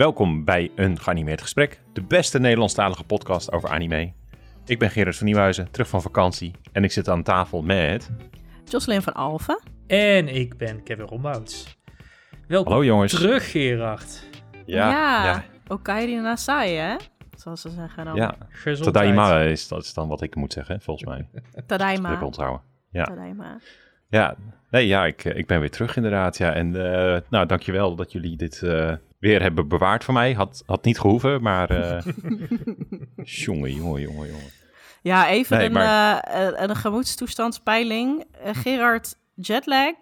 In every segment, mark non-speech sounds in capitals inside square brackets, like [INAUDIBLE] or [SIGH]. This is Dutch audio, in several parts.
Welkom bij Een Geanimeerd Gesprek, de beste Nederlandstalige podcast over anime. Ik ben Gerard van Nieuwhuizen, terug van vakantie en ik zit aan tafel met... Jocelyn van Alphen. En ik ben Kevin Rombouts. Welkom Hallo jongens. terug, Gerard. Ja, ja, ja. Okairi Nasai, hè? Zoals ze zeggen dan. Gezondheid. Tadaima is, dat is dan wat ik moet zeggen, volgens mij. Tadaima. Dat ik onthouden. Ja, Tadaima. Ja. nee, ja ik, ik ben weer terug inderdaad. Ja. En uh, nou, dankjewel dat jullie dit uh, weer hebben bewaard voor mij. Had, had niet gehoeven, maar... Uh, [LAUGHS] jongen, jongen, jongen, jongen. Ja, even nee, een, maar... een gemoedstoestandspeiling. Gerard jetlag,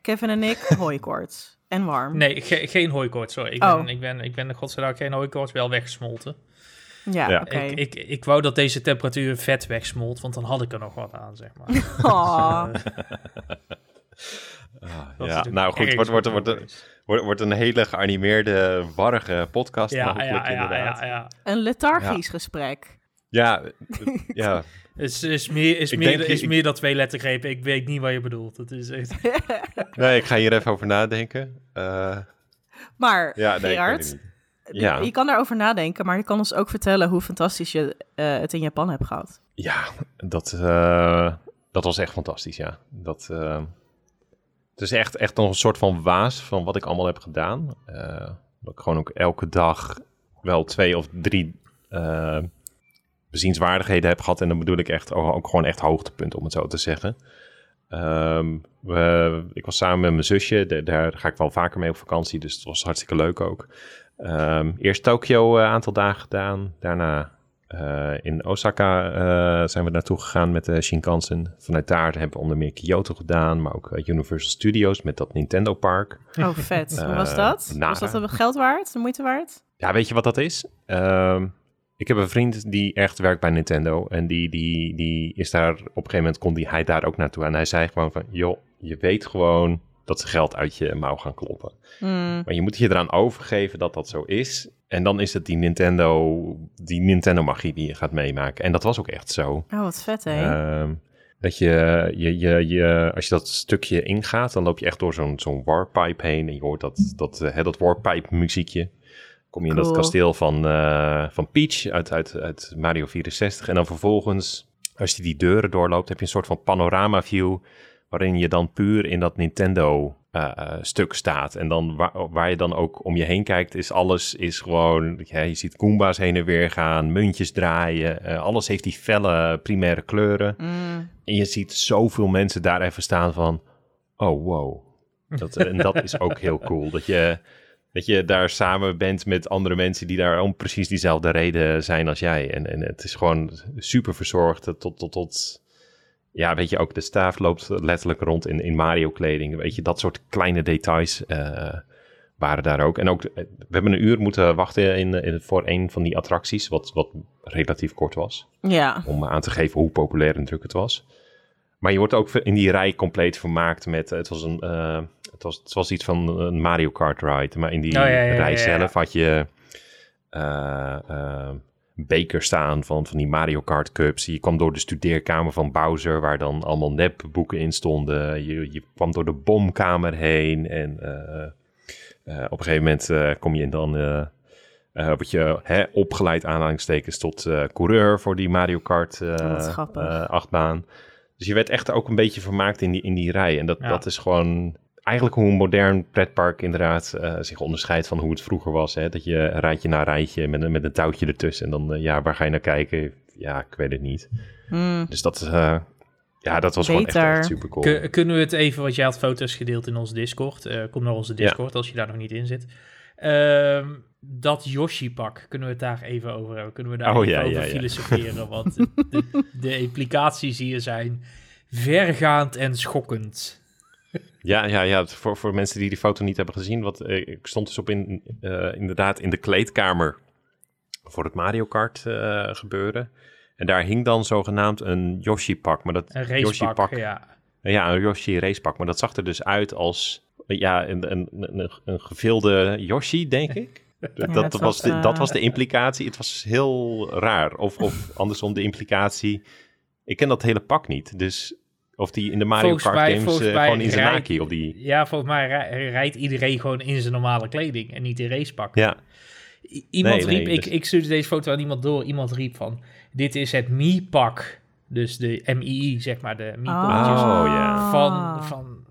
Kevin en ik [LAUGHS] hooikoorts. En warm. Nee, ge geen hooikoorts, sorry. Ik, oh. ben, ik, ben, ik ben godzijdank geen hooikoorts, wel weggesmolten. Ja, ja. oké. Okay. Ik, ik, ik wou dat deze temperatuur vet wegsmolt, want dan had ik er nog wat aan, zeg maar. [LAUGHS] Oh. [LAUGHS] Ah, ja, nou goed, wordt, wordt, wordt, wordt, wordt een hele geanimeerde, warrige podcast ja, ja, inderdaad. Ja, ja, Een lethargisch gesprek. Ja, [LAUGHS] ja. is, is, meer, is, meer, denk, is ik, meer dan twee lettergrepen. Ik weet niet wat je bedoelt. Het is echt... nee, ik ga hier even over nadenken. Uh, maar, ja, nee, Gerard, ja. je kan daarover nadenken, maar je kan ons ook vertellen hoe fantastisch je uh, het in Japan hebt gehad. Ja, dat, uh, dat was echt fantastisch, ja. Dat, uh, het is echt, echt nog een soort van waas van wat ik allemaal heb gedaan. dat ik gewoon ook elke dag wel twee of drie bezienswaardigheden heb gehad. En dan bedoel ik echt ook gewoon echt hoogtepunten, om het zo te zeggen. Um, we, ik was samen met mijn zusje, de, daar ga ik wel vaker mee op vakantie, dus het was hartstikke leuk ook. Um, eerst Tokio een uh, aantal dagen gedaan, daarna uh, in Osaka uh, zijn we naartoe gegaan met de Shinkansen. Vanuit daar hebben we onder meer Kyoto gedaan, maar ook Universal Studios met dat Nintendo Park. Oh, vet. Hoe was dat? Nara. Was dat geld waard, de moeite waard? Ja, weet je wat dat is? Um, ik heb een vriend die echt werkt bij Nintendo. En die, die, die is daar op een gegeven moment kon die, hij daar ook naartoe. En hij zei gewoon van, joh, je weet gewoon dat ze geld uit je mouw gaan kloppen. Mm. Maar je moet je eraan overgeven dat dat zo is. En dan is het die Nintendo, die Nintendo magie die je gaat meemaken. En dat was ook echt zo. Oh, wat vet hè? Um, dat je, je, je, je, als je dat stukje ingaat, dan loop je echt door zo'n zo'n warpipe heen. En je hoort dat, dat, uh, dat warpipe muziekje kom je in Cool. dat kasteel van, uh, van Peach uit, uit, uit Mario 64. En dan vervolgens, als je die deuren doorloopt, heb je een soort van panorama view. Waarin je dan puur in dat Nintendo uh, uh, stuk staat. En dan waar, waar, je dan ook om je heen kijkt, is alles is gewoon. Ja, je ziet Goomba's heen en weer gaan, muntjes draaien. alles heeft die felle primaire kleuren. Mm. En je ziet zoveel mensen daar even staan van. Oh, wow. Dat, en dat is ook heel cool. Dat je dat je daar samen bent met andere mensen die daar om precies diezelfde reden zijn als jij. En, en het is gewoon super verzorgd tot, tot, tot... Ja, weet je, ook de staaf loopt letterlijk rond in, in Mario-kleding. Weet je, dat soort kleine details uh, waren daar ook. En ook, we hebben een uur moeten wachten in, in, voor een van die attracties, wat, wat relatief kort was. Ja. Om aan te geven hoe populair en druk het was. Maar je wordt ook in die rij compleet vermaakt met... Het was een... Uh, het was, het was iets van een Mario Kart ride. Maar in die oh, ja, ja, rij ja, zelf had je uh, uh, beker staan van, van die Mario Kart cups. Je kwam door de studeerkamer van Bowser, waar dan allemaal nepboeken in stonden. Je, je kwam door de bomkamer heen. En uh, op een gegeven moment kom je dan... word je hè, opgeleid aanhalingstekens tot coureur voor die Mario Kart achtbaan. Dus je werd echt ook een beetje vermaakt in die, in die rij. En dat, Ja. dat is gewoon eigenlijk hoe een modern pretpark inderdaad eh, zich onderscheidt van hoe het vroeger was. Hè? Dat je rijtje na rijtje met, een- met een touwtje ertussen. En dan, eh, ja, waar ga je naar kijken? Ja, ik weet het niet. Mm. Dus dat, eh, ja, dat was gewoon echt, super cool. Kun- kunnen we het even, want jij had foto's gedeeld in onze Discord. Eh, kom naar onze Discord als je daar nog niet in zit. Ehm, dat Yoshi-pak, kunnen we het daar even over hebben? Kunnen we daar Oh, even ja, over ja, ja. filosoferen? Want [LAUGHS] de, de implicaties hier zijn vergaand en schokkend. Ja, ja, ja. Voor, voor mensen die die foto niet hebben gezien. Wat, eh, ik stond dus op in, eh, inderdaad in de kleedkamer voor het Mario Kart eh, gebeuren. En daar hing dan zogenaamd een Yoshi-pak. Maar dat Een racepak, Yoshi-pak ja. Ja, een Yoshi racepak. Maar dat zag er dus uit als ja, een, een, een, een gevilde Yoshi, denk [LAUGHS] ik. Dat, was was, de, dat was de implicatie. Het was heel raar. Of, of andersom de implicatie. Ik ken dat hele pak niet. Dus of die in de Mario Volgens Kart mij- games eh, gewoon in zijn naki op die... Ja, volgens mij rij- rijdt iedereen gewoon in zijn normale kleding en niet in racepak. Ja, Iemand Nee, nee, riep, ik, dus- ik stuurde deze foto aan iemand door. Iemand riep van, dit is het Mi-pak. Dus de MII, zeg maar, de Mi-poppetjes. Oh, ja. Van, van...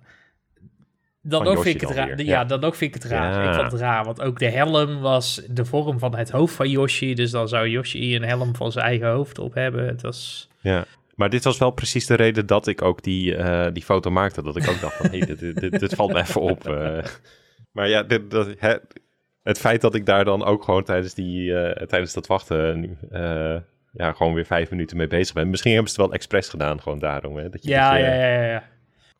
Dan ook vind ik het raar. Ja, ja. dan ook vind ik het raar. Ja. Ik vond het raar, want ook de helm was de vorm van het hoofd van Yoshi. Dus dan zou Yoshi een helm van zijn eigen hoofd op hebben. Het was... Ja. Maar dit was wel precies de reden dat ik ook die, eh, die foto maakte. Dat ik ook dacht van, hey, dit, dit, valt me even op. eh. [LAUGHS] Maar ja, dit, dat, hè, het feit dat ik daar dan ook gewoon tijdens, die, eh, tijdens dat wachten... ja, gewoon weer vijf minuten mee bezig ben. Misschien hebben ze het wel expres gedaan, gewoon daarom. Hè? Dat je, Ja, dat je ja, ja, ja, ja.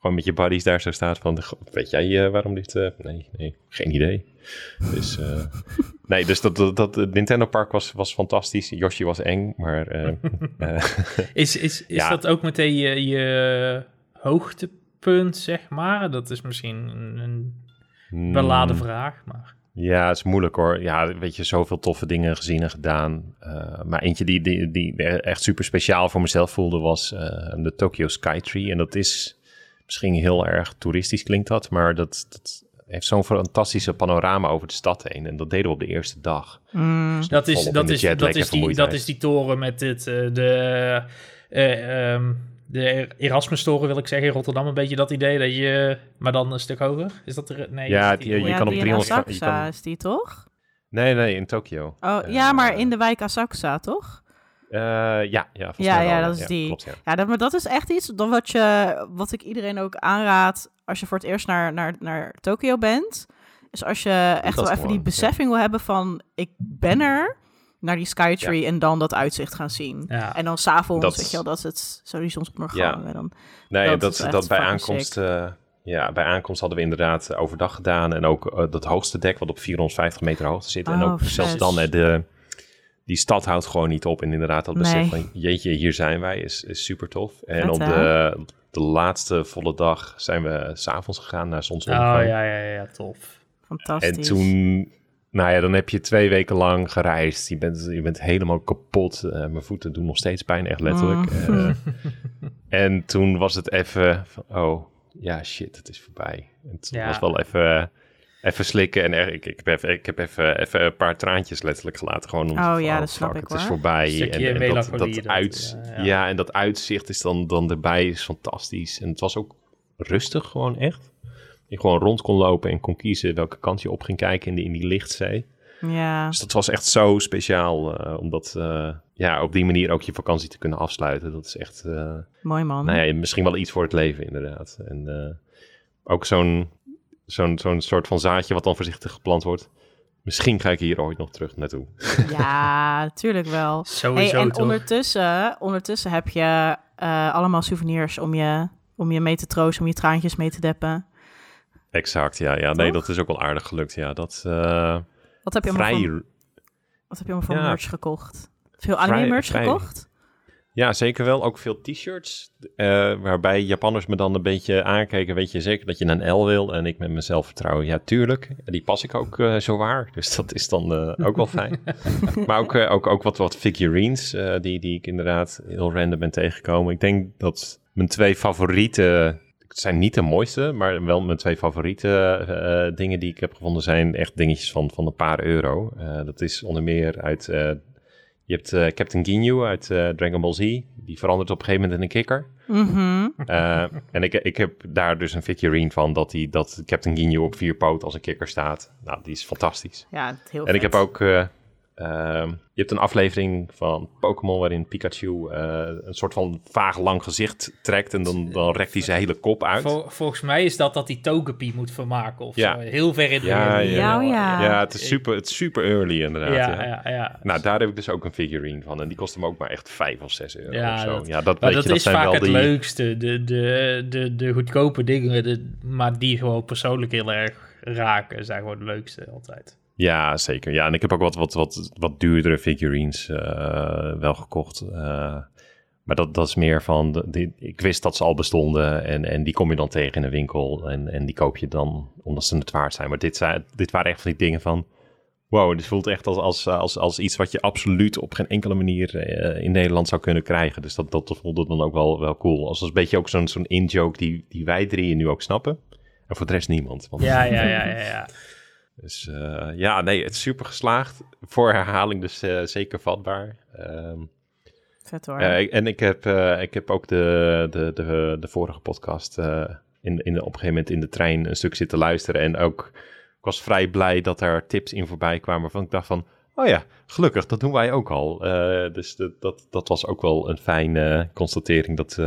Gewoon met je buddies daar zo staat van... Weet jij eh, waarom dit... eh, nee, nee, geen idee. Dus, eh, [LAUGHS] nee, dus dat, dat, dat het Nintendo Park was, was fantastisch. Yoshi was eng, maar... [LAUGHS] [LAUGHS] Is, is, is Ja. dat ook meteen je, je hoogtepunt, zeg maar? Dat is misschien een, een beladen vraag, maar... Ja, het is moeilijk hoor. Ja, weet je, zoveel toffe dingen gezien en gedaan. Maar eentje die, die, die echt super speciaal voor mezelf voelde was de Tokyo Skytree. En dat is misschien heel erg toeristisch klinkt dat, maar dat, dat heeft zo'n fantastische panorama over de stad heen. En dat deden we op de eerste dag. Mm. Dus Dat is, dat, is, dat, is die, vermoeidheid. dat is die toren met dit, eh, de, eh, ehm, de Erasmus-toren, wil ik zeggen, in Rotterdam. Een beetje dat idee, dat je, maar dan een stuk hoger. Is dat er? Nee, Ja, is die- je ja, kan op die in 300 je Asakusa kan- is die toch? Nee, nee, in Tokyo. Oh, Eh, ja, maar in de wijk Asakusa, toch? Eh, ja, ja, Ja, ja, dat is die. Klopt, ja. Ja, dat, maar dat is echt iets dan wat, je, wat ik iedereen ook aanraad als je voor het eerst naar, naar, naar Tokio bent. Is als je echt dat wel even die gewoon, beseffing wil hebben van ik ben er naar die Skytree en dan dat uitzicht gaan zien. Ja. En dan s'avonds, Dat- weet je wel, dat is het zo die zonsondergang. Ja. En dan, Nee, Dat dat, is dat, bij aankomst... eh, ja, bij aankomst hadden we inderdaad eh, overdag gedaan. En ook dat hoogste dek, wat op 450 meter hoogte zit. en Oh, ook zelfs dan, de, die stad houdt gewoon niet op. En inderdaad, dat besef Nee. van, jeetje, hier zijn wij, is, is super tof. En op de, de laatste volle dag zijn we s'avonds gegaan naar Oh, zonsondergang. ja, ja, ja, tof. fantastisch. En toen, nou ja, dan heb je twee weken lang gereisd. Je bent, je bent helemaal kapot. Eh, mijn voeten doen nog steeds pijn, echt letterlijk. Mm. Eh, [LAUGHS] en toen was het even van, oh, ja, shit, het is voorbij. Het Ja. was wel even, even slikken. En er, ik, ik heb, even, ik heb even, even een paar traantjes letterlijk gelaten. Gewoon om Oh van, ja, dat snap fuck, ik, Het is voorbij. En, en dat, dat uit, ja, ja, ja. en dat uitzicht is dan, dan erbij is fantastisch. En het was ook rustig gewoon echt. Je gewoon rond kon lopen en kon kiezen welke kant je op ging kijken in, de, in die lichtzee. Ja, Dus dat was echt zo speciaal eh, om dat eh, ja, op die manier ook je vakantie te kunnen afsluiten. Dat is echt, eh, mooi man. nou ja, misschien wel iets voor het leven inderdaad. En eh, ook zo'n zo'n zo'n soort van zaadje wat dan voorzichtig geplant wordt. Misschien ga ik hier ooit nog terug naartoe. Ja, [LAUGHS] natuurlijk wel. Hey, Sowieso, en toch? ondertussen, ondertussen heb je eh, allemaal souvenirs om je, om je mee te troosten, om je traantjes mee te deppen. Exact, ja. ja nee, dat is ook wel aardig gelukt. Ja, dat eh, Wat heb je allemaal vrij... voor, wat heb je allemaal voor Ja. merch gekocht? Veel anime Vrij- merch vrij- gekocht? Ja, zeker wel. Ook veel t-shirts. eh, waarbij Japanners me dan een beetje aankeken. Weet je zeker dat je een L wil? En ik met mijn zelfvertrouwen, ja, tuurlijk. Die pas ik ook eh, zo waar. Dus dat is dan eh, ook wel fijn. [LAUGHS] maar ook, ook, ook wat, wat figurines, die, die ik inderdaad heel random ben tegengekomen. Ik denk dat mijn twee favoriete... Het zijn niet de mooiste, maar wel mijn twee favoriete dingen die ik heb gevonden zijn echt dingetjes van, van een paar euro. Dat is onder meer uit je hebt eh, Captain Ginyu uit eh, Dragon Ball Z. Die verandert op een gegeven moment in een kikker. Mhm. Eh, en ik, ik heb daar dus een figurine van dat, die, dat Captain Ginyu op vier poten als een kikker staat. Nou, die is fantastisch. Ja, heel En ik heb ook... eh, ehm, je hebt een aflevering van Pokémon waarin Pikachu eh, een soort van vaag lang gezicht trekt. En dan, dan rekt hij zijn hele kop uit. Vol- volgens mij is dat dat die Togepi moet vermaken of Ja. zo. Heel ver in de Ja, de- ja. Ja, ja. Ja, het is super, het is super early inderdaad. Ja, ja. ja, ja. Nou, daar heb ik dus ook een figurine van. En die kost hem ook maar echt 5 of 6 euro Ja, of zo. dat- ja, dat, weet dat je, dat is zijn vaak wel het die... leukste. De, de, de, de goedkope dingen, de, maar die gewoon persoonlijk heel erg raken, zijn gewoon het leukste altijd. Ja, zeker. Ja, en ik heb ook wat, wat, wat, wat duurdere figurines eh, wel gekocht. Eh, maar dat, dat is meer van, die, ik wist dat ze al bestonden en, en die kom je dan tegen in een winkel en, en die koop je dan omdat ze het waard zijn. Maar dit, zijn, dit waren echt van die dingen van, wow, dit voelt echt als, als, als, als iets wat je absoluut op geen enkele manier eh, in Nederland zou kunnen krijgen. Dus dat, dat voelde dan ook wel, wel cool. Als een beetje ook zo'n zo'n in-joke die, die wij drieën nu ook snappen. En voor de rest niemand. Want Ja, ja, ja, ja. ja. Dus uh, ja, nee, het is super geslaagd. Voor herhaling dus uh, zeker vatbaar. Um, Vet hoor. Uh, en ik heb, ik heb ook de, de, de, de vorige podcast in, in, op een gegeven moment in de trein een stuk zitten luisteren. En ook, ik was vrij blij dat er tips in voorbij kwamen waarvan ik dacht van... Oh ja, gelukkig, dat doen wij ook al. dus dat, dat was ook wel een fijne constatering dat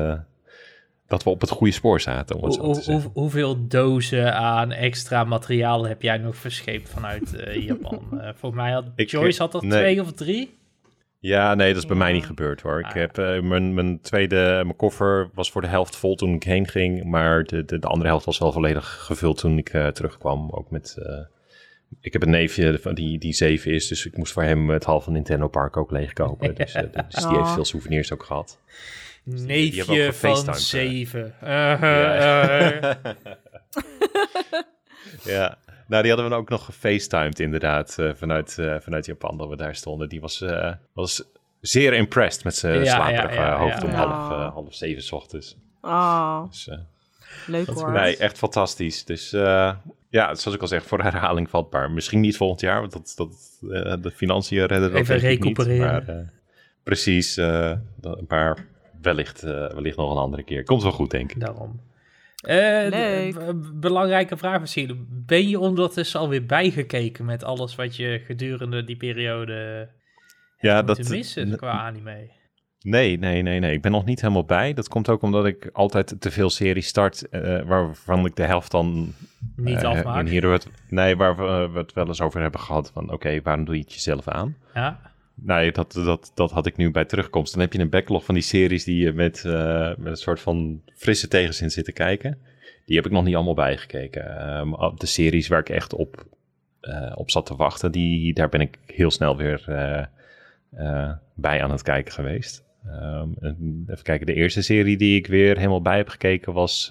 dat we op het goede spoor zaten. Om hoe, hoe, hoeveel dozen aan extra materiaal heb jij nog verscheept vanuit uh, Japan? uh, [LAUGHS] volgens mij had ik, Joyce had er twee of drie. Ja, nee, dat is bij mij niet gebeurd hoor. Ik ah. heb uh, mijn, mijn tweede, mijn koffer was voor de helft vol toen ik heen ging, maar de, de, de andere helft was wel volledig gevuld toen ik terugkwam. Ook met, ik heb een neefje die, die zeven is, dus ik moest voor hem het halve Nintendo Park ook leegkopen. [LAUGHS] dus, dus die heeft veel souvenirs ook gehad. Dus Neefje van zeven. Uh, uh, [LAUGHS] ja, nou die hadden we ook nog gefacetimed inderdaad uh, vanuit, uh, vanuit Japan dat we daar stonden. Die was, uh, was zeer impressed met zijn ja, slaperige ja, ja, hoofd om half, half zeven s ochtends. Oh, dus, leuk hoor. Nee, echt fantastisch. Dus ja, zoals ik al zeg, voor herhaling vatbaar. Misschien niet volgend jaar, want dat, dat, de financiën redden dat Even recupereren. Niet, maar, precies, een paar wellicht, uh, wellicht nog een andere keer. Komt wel goed, denk ik. Daarom. Uh, belangrijke vraag misschien. Ben je ondertussen alweer bijgekeken met alles wat je gedurende die periode ja, dat missen qua anime? Nee, nee, nee, nee. Ik ben nog niet helemaal bij. Dat komt ook omdat ik altijd te veel series start, uh, waarvan ik de helft dan niet uh, afmaak. Hier het, nee, waar we, we, het wel eens over hebben gehad van, oké, waarom doe je het jezelf aan? Ja. Nee, dat, dat, dat had ik nu bij terugkomst. Dan heb je een backlog van die series die je met, uh, met een soort van frisse tegenzin zit te kijken. Die heb ik nog niet allemaal bijgekeken. Um, de series waar ik echt op, uh, op zat te wachten, die, daar ben ik heel snel weer uh, bij aan het kijken geweest. Um, even kijken, de eerste serie die ik weer helemaal bij heb gekeken was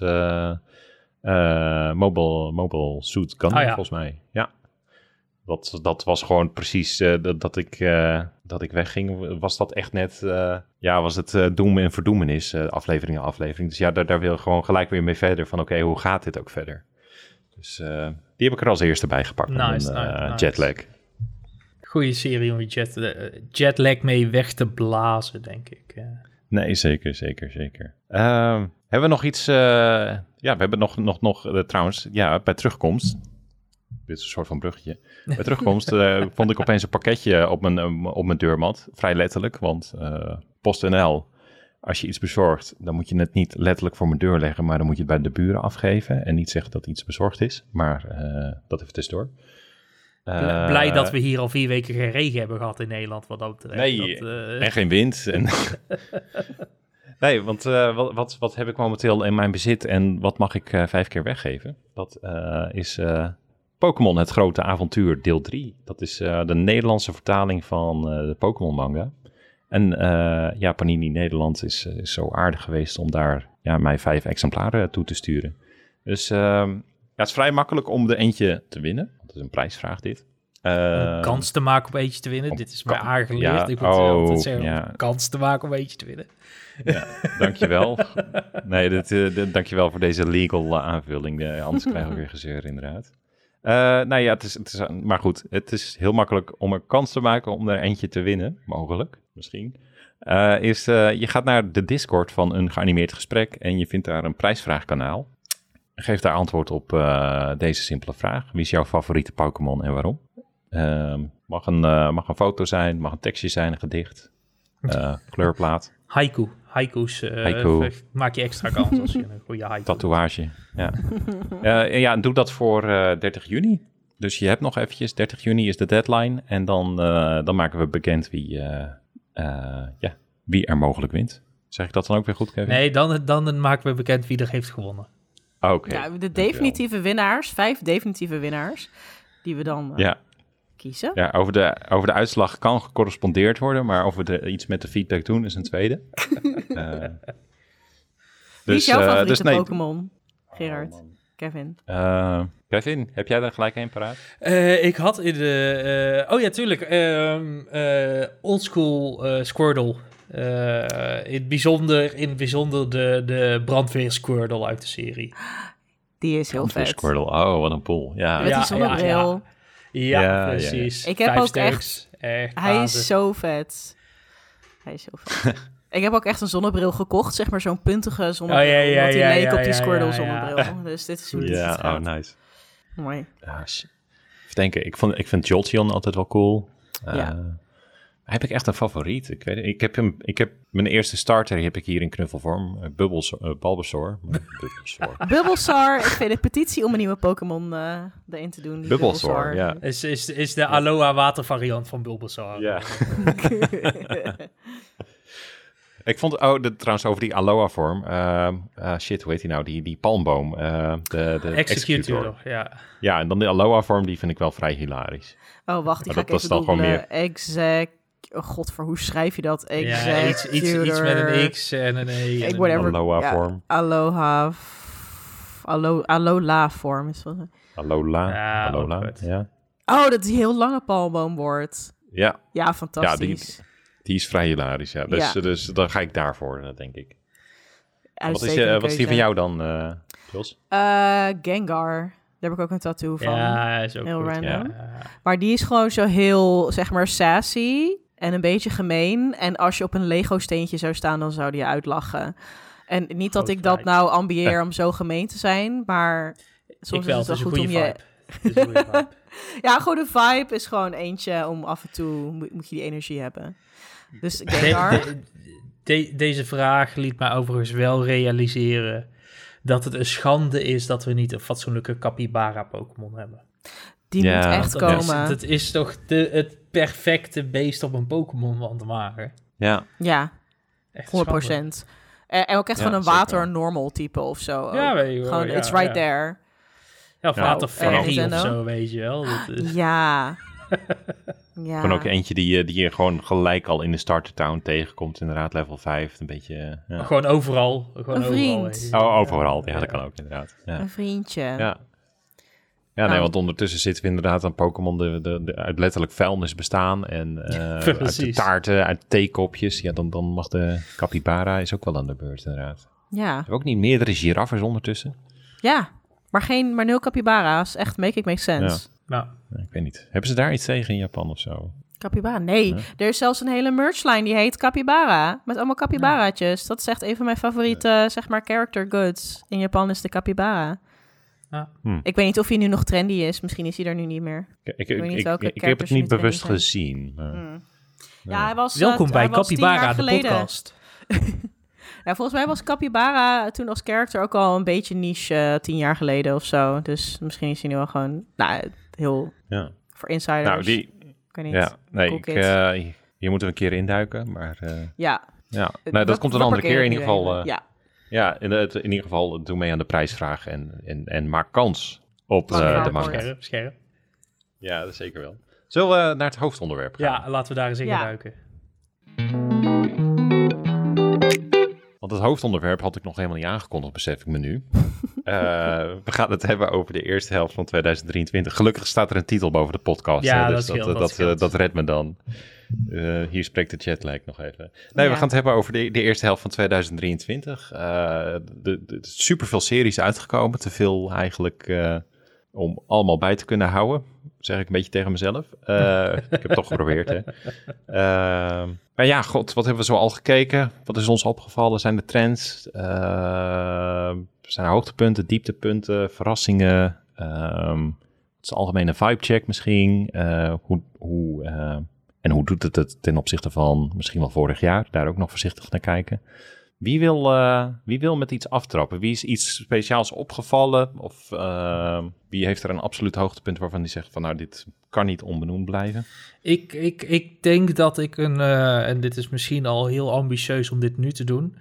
Mobile, Mobile Suit Gundam, ah, ja. volgens mij. Ja, dat, dat was gewoon precies uh, dat, dat, ik, uh, dat ik wegging. Was dat echt net, uh, ja, was het uh, doem en verdoemenis, aflevering aflevering. Dus ja, daar, daar wil ik gewoon gelijk weer mee verder. Van oké, hoe gaat dit ook verder? Dus die heb ik er als eerste bij gepakt. Nice, nice, Jetlag. Goeie serie om je jet, jetlag mee weg te blazen, denk ik. Nee, zeker, zeker, zeker. Ehm, hebben we nog iets, ja, we hebben nog, nog, nog trouwens, ja, bij terugkomst dit is een soort van bruggetje. Bij terugkomst uh, vond ik opeens een pakketje op mijn, eh, op mijn deurmat. Vrij letterlijk, want uh, PostNL, als je iets bezorgt, dan moet je het niet letterlijk voor mijn deur leggen, maar dan moet je het bij de buren afgeven en niet zeggen dat iets bezorgd is. Maar uh, dat even tussendoor. Uh, Blij dat we hier al vier weken geen regen hebben gehad in Nederland. Wat dat betreft. Nee, dat, en geen wind. En [LAUGHS] nee, want wat, wat, wat, heb ik momenteel in mijn bezit en wat mag ik vijf keer weggeven? Dat is Pokémon Het Grote Avontuur deel 3. Dat is uh, de Nederlandse vertaling van uh, de Pokémon manga. En uh, ja, Panini Nederland is, is, zo aardig geweest om daar ja, mij vijf exemplaren toe te sturen. Dus ehm, ja, het is vrij makkelijk om er eentje te winnen. Dat is een prijsvraag dit. Een kans te maken om eentje te winnen. Dit is mij aangeleerd. Ja, ik moet oh, altijd zeggen, ja. kans te maken om eentje te winnen. Ja, dankjewel. [LAUGHS] nee, dit, uh, dankjewel voor deze legal aanvulling. anders krijgen we weer gezeur inderdaad. Uh, nou ja, het is, het is, maar goed, het is heel makkelijk om een kans te maken om er eentje te winnen, mogelijk, misschien. Uh, is, uh, je gaat naar de Discord van een geanimeerd gesprek en je vindt daar een prijsvraagkanaal. Geef daar antwoord op deze simpele vraag. Wie is jouw favoriete Pokémon en waarom? Ehm, mag, een, mag een foto zijn, mag een tekstje zijn, een gedicht, [LAUGHS] kleurplaat. Haiku. Haiku's uh, maak je extra kans als je een goede haiku [LAUGHS] Tatoeage, ja. uh, [LAUGHS] ja, doe dat voor uh, eh, 30 juni. Dus je hebt nog eventjes, 30 juni is de deadline. En dan, dan maken we bekend wie, ja, wie er mogelijk wint. Zeg ik dat dan ook weer goed, Kevin? Nee, dan, dan maken we bekend wie er heeft gewonnen. Oké. Ja, de definitieve winnaars, vijf definitieve winnaars, die we dan ja kiezen. Ja, over de, over de uitslag kan gecorrespondeerd worden, maar of we er iets met de feedback doen is een tweede. uh, [LAUGHS] Wie is jouw dus, uh, favoriete dus nee, Pokémon, Gerard? Oh, Kevin? Uh, Kevin, heb jij daar gelijk een paraat? ik had in de... oh ja, tuurlijk. Uh, oldschool Squirtle. in, het bijzonder, in het bijzonder de, de brandweer Squirtle uit de serie. Die is heel vet. Squirtle, oh, wat een pool. Ja, Met ja, die zonnebril. Ja, Ja, precies. Ik heb ook echt... echt hij is zo vet. Hij is zo vet. [LAUGHS] Ik heb ook echt een zonnebril gekocht, zeg maar zo'n puntige zonnebril. Oh, ja, ja, die leek op die Squirtle zonnebril. [LAUGHS] Dus dit is hoe dit Ja, oh nice. Mooi. Ja, denken, ik, vond, ik vind Jolteon altijd wel cool. ja. Eh, heb ik echt een favoriet. Ik, weet, ik, heb hem, ik heb mijn eerste starter heb ik hier in knuffelvorm. Uh, Bubbles, uh, Bulbasaur. [LAUGHS] Bulbasaur. ik vind de petitie om een nieuwe Pokémon uh, erin te doen. Bulbasaur, ja. Is, is, is de Aloha watervariant van Bulbasaur. Ja. [LAUGHS] [LAUGHS] ik vond, oh, de, trouwens over die Aloha vorm. Uh, shit, hoe heet die nou? Die, die palmboom. de, de Executor, Executor, ja. Ja, en dan de Aloha vorm, die vind ik wel vrij hilarisch. Oh, wacht, die ga ik even googlen. Meer... Exact oh god, voor hoe schrijf je dat? ja, iets, iets, iets, met een X en een E. En whatever, aloha vorm. Aloha. Alo, alola vorm is dat. Alola. Ja, alola. Ja. Oh, dat is een heel lange palmboom wordt. Ja. Ja, fantastisch. Ja, die, die is vrij hilarisch, ja. Dus, ja. dus dan ga ik daarvoor, eh, denk ik. Wat is, je, wat is die van jou dan, uh, Jos? Uh, Gengar. Daar heb ik ook een tattoo van. Ja, is ook heel goed, random. Ja. Maar die is gewoon zo heel, zeg maar, sassy en een beetje gemeen. En als je op een Lego-steentje zou staan, dan zou die je uitlachen. En niet dat ik dat nou ambieer om zo gemeen te zijn, maar soms is het wel goed om je... [LAUGHS] ja, gewoon de vibe is gewoon eentje om af en toe moet, je die energie hebben. Dus de, de, deze vraag liet mij overigens wel realiseren dat het een schande is dat we niet een fatsoenlijke capybara Pokémon hebben. Die moet echt dat komen. Is, dat is toch de, het perfecte beest op een Pokémon van te maken. Ja. Ja, echt 100 procent. En ook echt van een water normal type of zo. Ja, weet je wel. Gewoon, it's right there. Ja, of water fairy of zo, weet je wel. Dat is... Ja. [LAUGHS] ja. Gewoon ook eentje die, die je gewoon gelijk al in de starter town tegenkomt. Inderdaad, level 5. Een beetje... Ja. Gewoon overal. Gewoon een vriend. Overal, oh, overal. Ja, dat kan ook inderdaad. Ja. Een vriendje. Ja. Ja, nee, nou. want ondertussen zitten we inderdaad aan Pokémon de, de, de, uit letterlijk vuilnis bestaan. En uh, [LAUGHS] uit de taarten, uit theekopjes. Ja, dan, dan mag de capybara is ook wel aan de beurt inderdaad. Ja. Heb ook niet meerdere giraffes ondertussen? Ja, maar, geen, maar nul capybara's. Echt, make it make sense. Ja. Nou. ik weet niet. Hebben ze daar iets tegen in Japan of zo? Capybara? Nee. Er is zelfs een hele merchline die heet Capybara. Met allemaal capybaraatjes. Dat is echt een van mijn favoriete, zeg maar, character goods. In Japan is de capybara. Hm. Ik weet niet of hij nu nog trendy is. Misschien is hij er nu niet meer. Ik, ik, ik, ik heb het niet bewust gezien. Maar... Hm. Ja, hij was, Welkom uh, bij Capybara, de podcast. [LAUGHS] ja, volgens mij was Capybara toen als character ook al een beetje niche uh, tien jaar geleden of zo. Dus misschien is hij nu wel gewoon nou, heel ja. voor insiders. Nou, die... Ik weet niet. Ja, nee, ik, uh, hier moeten we een keer induiken, maar... ja. Ja, nou, dat, komt een andere keer in ieder geval. ja. Ja, in, het, in ieder geval doe mee aan de prijsvraag en, en, en maak kans op uh, de manga. Scherp, scherp. Ja, dat zeker wel. Zullen we naar het hoofdonderwerp gaan? Ja, laten we daar eens in ja. duiken. Want het hoofdonderwerp had ik nog helemaal niet aangekondigd, besef ik me nu. uh, [LAUGHS] we gaan het hebben over de eerste helft van 2023. Gelukkig staat er een titel boven de podcast. Ja, hè, dus dat, dat, dat, dat, dat, redt me dan. Uh, hier spreekt de chatlag nog even. Nee, we gaan het hebben over de, de eerste helft van 2023. Uh, de, de, super veel series uitgekomen. Te veel eigenlijk uh, om allemaal bij te kunnen houden. Zeg ik een beetje tegen mezelf. [LAUGHS] ik heb het toch geprobeerd, hè. maar ja, god, wat hebben we zo al gekeken? Wat is ons opgevallen? Zijn de trends? zijn er hoogtepunten, dieptepunten, verrassingen? het is algemene vibe check misschien. hoe... hoe en hoe doet het het ten opzichte van misschien wel vorig jaar? Daar ook nog voorzichtig naar kijken. Wie wil, uh, wie wil met iets aftrappen? Wie is iets speciaals opgevallen? Of uh, wie heeft er een absoluut hoogtepunt waarvan die zegt van nou, dit kan niet onbenoemd blijven? Ik, ik, ik denk dat ik een, uh, en dit is misschien al heel ambitieus om dit nu te doen.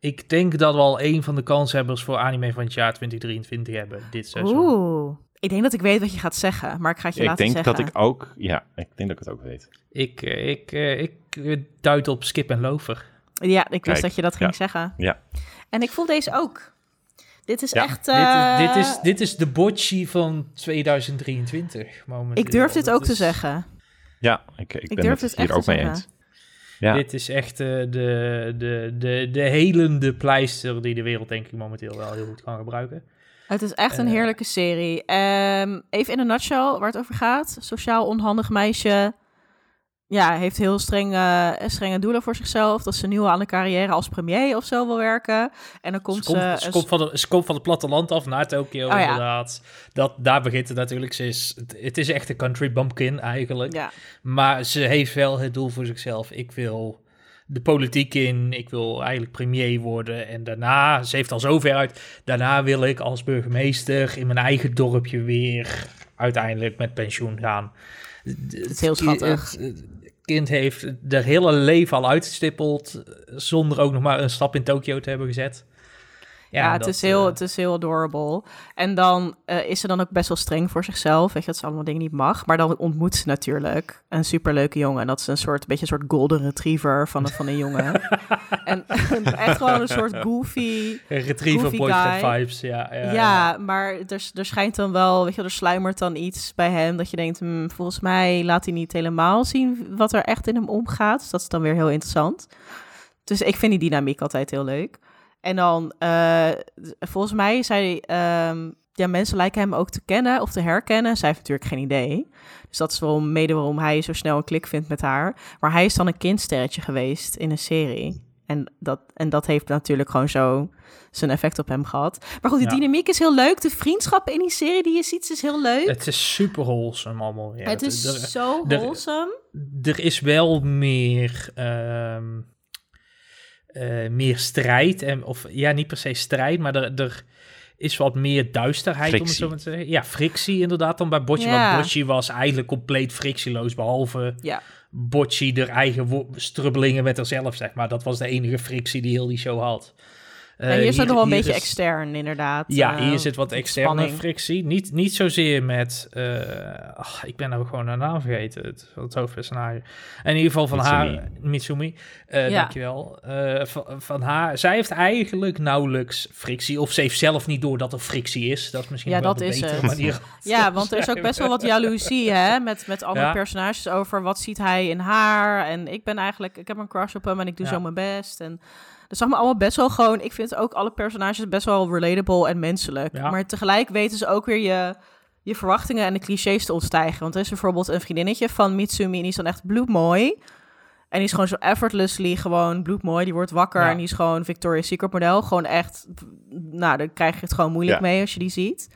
Ik denk dat we al een van de kanshebbers voor anime van het jaar 2023 hebben dit seizoen. Oeh. Ik denk dat ik weet wat je gaat zeggen, maar ik ga het je laten zeggen. Ik denk dat ik ook, ja, ik denk dat ik het ook weet. Ik, eh, ik, eh, ik, ik duid op Skip en Lover. Ja, ik wist dat je dat ging zeggen. Ja. En ik voel deze ook. Dit is echt... Dit, is, dit, is, eh, dit is de bocci van 2023 momenteel. Ik durf dit ook te zeggen. Ja, ik, ik, ben durf het hier ook mee eens. Ja. Dit is echt de, de, de, de, de helende pleister die de wereld denk ik momenteel wel heel goed kan gebruiken. Het is echt een heerlijke serie. Um, even in een nutshell waar het over gaat. Sociaal onhandig meisje ja, heeft heel strenge, strenge doelen voor zichzelf. Dat ze nu aan de carrière als premier of zo wil werken. En dan komt ze... Komt, ze, komt, van de, ze komt van het platteland af naar Tokio, oh, inderdaad. Dat, daar begint het natuurlijk. Ze is, het is echt een country bumpkin eigenlijk. Ja. Maar ze heeft wel het doel voor zichzelf. Ik wil de politiek in. Ik wil eigenlijk premier worden. En daarna, ze heeft al zover uit. Daarna wil ik als burgemeester in mijn eigen dorpje weer uiteindelijk met pensioen gaan. Het is heel schattig kind heeft er hele leven al uitgestippeld zonder ook nog maar een stap in Tokio te hebben gezet. Ja, het, is heel, uh, het is heel adorable. En dan uh, is ze dan ook best wel streng voor zichzelf. Weet je, dat ze allemaal dingen niet mag. Maar dan ontmoet ze natuurlijk een superleuke jongen. En dat is een soort, beetje een soort golden retriever van, een, van een jongen. [LAUGHS] en [LAUGHS] echt gewoon een soort goofy Retriever boyfriend vibes, ja. Ja, ja, maar er, er schijnt dan wel, weet je, er sluimert dan iets bij hem. Dat je denkt, hmm, volgens mij laat hij niet helemaal zien wat er echt in hem omgaat. Dus dat is dan weer heel interessant. Dus ik vind die dynamiek altijd heel leuk. En dan, uh, volgens mij zei um, ja, mensen lijken hem ook te kennen of te herkennen. Zij heeft natuurlijk geen idee. Dus dat is wel mede waarom hij zo snel een klik vindt met haar. Maar hij is dan een kindsterretje geweest in een serie. En dat, en dat heeft natuurlijk gewoon zo zijn effect op hem gehad. Maar goed, de dynamiek is heel leuk. De vriendschap in die serie die je ziet is heel leuk. Het is super wholesome allemaal. Ja, het is zo wholesome. Er, er, is wel meer... Um uh, meer strijd. En, of ja, niet per se strijd, maar er, er is wat meer duisterheid, om het zo maar te zeggen. Ja, frictie inderdaad dan bij Bocci. Ja. Want Bocci was eigenlijk compleet frictieloos, behalve ja. Bocci er eigen strubbelingen met haarzelf, zeg maar. Dat was de enige frictie die heel die show had. Uh, hier is het nog wel een beetje extern, inderdaad. Ja, hier uh, zit wat externe frictie. Niet, niet zozeer met... Uh, ach, ik ben nou gewoon haar naam vergeten, het, het hoofdpersonage. In ieder geval van haar... Mitsumi, ja. dankjewel. Van, van, haar... Zij heeft eigenlijk nauwelijks frictie. Of ze heeft zelf niet door dat er frictie is. Dat is misschien ja, wel dat is het. manier. Ja, want er is ook best wel wat jaloezie, hè? Met, met andere personages over wat ziet hij in haar. En ik ben eigenlijk... Ik heb een crush op hem en ik doe zo mijn best. En... Dat zag me allemaal best wel gewoon. Ik vind ook alle personages best wel relatable en menselijk. Maar tegelijk weten ze ook weer je, je verwachtingen en de clichés te ontstijgen. Want er is bijvoorbeeld een vriendinnetje van Mitsumi en die is dan echt bloedmooi. En die is gewoon zo effortlessly gewoon bloedmooi. Die wordt wakker en die is gewoon Victoria's Secret model. Gewoon echt, nou, dan krijg je het gewoon moeilijk mee als je die ziet.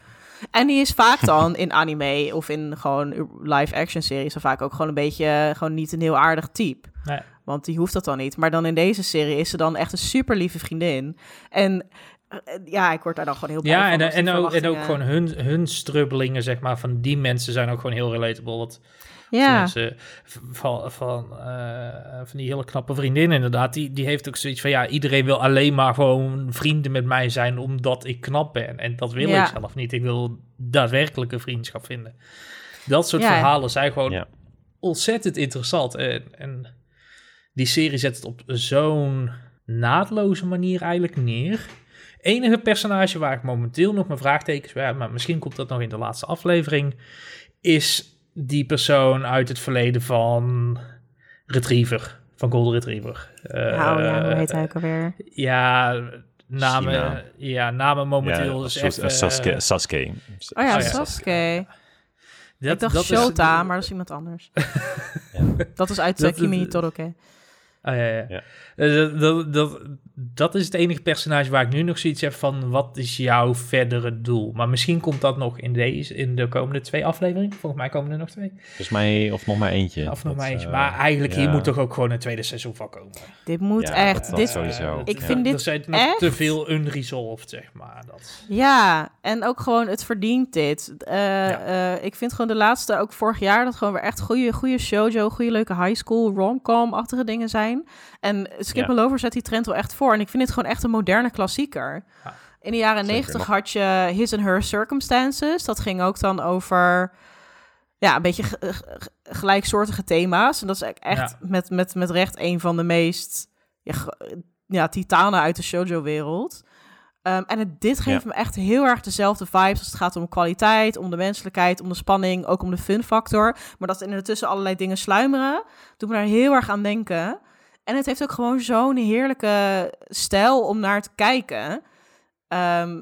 En die is vaak dan in anime of in gewoon live-action series... dan vaak ook gewoon een beetje, gewoon niet een heel aardig type. Nee. Want die hoeft dat dan niet. Maar dan in deze serie is ze dan echt een super lieve vriendin. En eh, ja, ik word daar dan gewoon heel blij ja, van. Ja, en, en, ook, en ook gewoon hun, hun strubbelingen, zeg maar, van die mensen zijn ook gewoon heel relatable. Wat ja. Mensen van, van, uh, van die hele knappe vriendin inderdaad, die, die heeft ook zoiets van, ja, iedereen wil alleen maar gewoon vrienden met mij zijn omdat ik knap ben. En dat wil ik zelf niet. Ik wil daadwerkelijke vriendschap vinden. Dat soort verhalen zijn gewoon ontzettend interessant. En, en die serie zet het op zo'n naadloze manier eigenlijk neer. Enige personage waar ik momenteel nog mijn vraagtekens bij heb, maar misschien komt dat nog in de laatste aflevering, is die persoon uit het verleden van Retriever, van Golden Retriever. Uh, ja, hoe heet hij ook alweer? Ja, namen, ja, namen momenteel. Ja, dus even, Sasuke, Sasuke. Oh ja, Sasuke. Dat, ik dacht dat Shota, is, maar dat is iemand anders. [LAUGHS] ja. Dat is uit dat, Kimi Toroke. Oh, ja, ja. ja. Uh, dat, dat, dat is het enige personage waar ik nu nog zoiets heb van... wat is jouw verdere doel? Maar misschien komt dat nog in, deze, in de komende twee afleveringen. Volgens mij komen er nog twee. Volgens mij, of nog maar eentje. Of nog maar eentje. Uh, maar eigenlijk hier moet toch ook gewoon een tweede seizoen van komen. Dit moet echt... dit, sowieso. Ik vind dit Er zijn nog echt... te veel unresolved, zeg maar. Dat... Ja, en ook gewoon het verdient dit. Uh, ik vind gewoon de laatste, ook vorig jaar... dat gewoon weer echt goede, goede shoujo, goede leuke high school rom-com-achtige dingen zijn... En Skip ja. Lover zet die trend wel echt voor. En ik vind het gewoon echt een moderne klassieker. Ja, in de jaren negentig had je His and Her Circumstances. Dat ging ook dan over ja, een beetje gelijksoortige thema's. En dat is echt met, met, met recht een van de meest ja, ja, titanen uit de shoujo-wereld. Um, en het, dit geeft me echt heel erg dezelfde vibes als het gaat om kwaliteit, om de menselijkheid, om de spanning, ook om de fun factor. Maar dat er tussen allerlei dingen sluimeren, doet me daar heel erg aan denken. En het heeft ook gewoon zo'n heerlijke stijl om naar te kijken. ehm,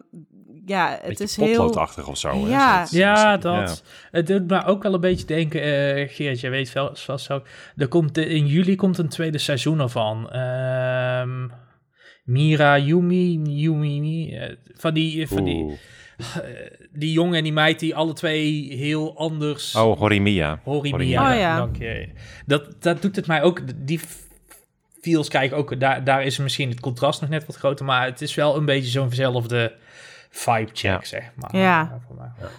ja, het is heel... of zo. Ja, ja dat. Het doet me ook wel een beetje denken, uh, Geert, jij weet wel vast zo. Er komt, in juli komt een tweede seizoen ervan. Um, Mira, Yumi, Yumi, uh, van die... Van die die jongen en die meid die alle twee heel anders... Oh, Horimia. Horimia, oh, ja. dank je. Dat, dat doet het mij ook... Die feels, kijk, ook daar, daar is misschien het contrast nog net wat groter, maar het is wel een beetje zo'nzelfde vibe check, zeg maar. Ja.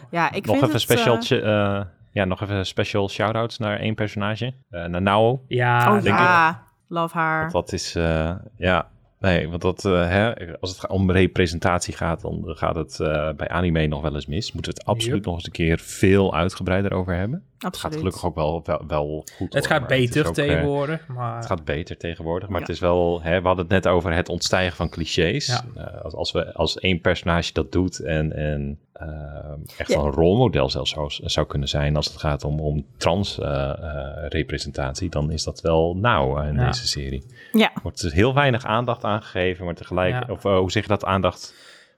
ja, ik nog vind even special, uh... ja, nog even special shout-outs naar één personage. Uh, naar Nao. Ja, oh, ja. Love haar. Dat is, uh, ja, Nee, want dat, uh, hè, als het om representatie gaat, dan gaat het uh, bij anime nog wel eens mis. Moeten we het absoluut yep. nog eens een keer veel uitgebreider over hebben. Absoluut. Het gaat gelukkig ook wel, wel, wel goed. Het gaat beter het tegenwoordig. Maar... Het gaat beter tegenwoordig, maar ja. het is wel... Hè, we hadden het net over het ontstijgen van clichés. Ja. Uh, als, als, we, als één personage dat doet en, en echt ja. wel een rolmodel zelfs zou, zou kunnen zijn als het gaat om, om trans representatie, dan is dat wel nou in deze serie. Ja. Er wordt dus heel weinig aandacht aangegeven, maar tegelijk, of hoe zeg je dat, aandacht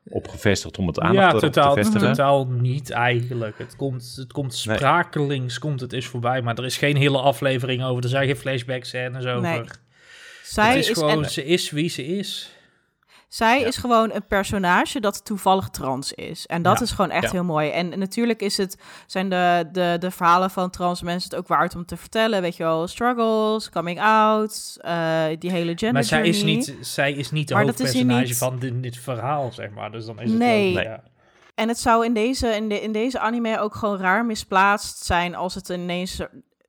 op gevestigd om het aandacht ja, totaal, te vestigen? totaal niet eigenlijk. Het komt, het komt sprakelings, komt het is voorbij, maar er is geen hele aflevering over. Er zijn geen flashbacks scènes over. Nee. Zij is, is gewoon, en... ze is wie ze is. Zij ja. is gewoon een personage dat toevallig trans is. En dat Ja. is gewoon echt Ja. heel mooi. En natuurlijk is het, zijn de, de, de verhalen van trans mensen het ook waard om te vertellen. Weet je wel, struggles, coming out, eh, die hele gender Maar zij is, niet, zij is niet de hoofdpersonage niet- van dit, dit verhaal, zeg maar. Dus dan is het Nee. wel- Nee. ja. En het zou in deze, in, de, in deze anime ook gewoon raar misplaatst zijn als het ineens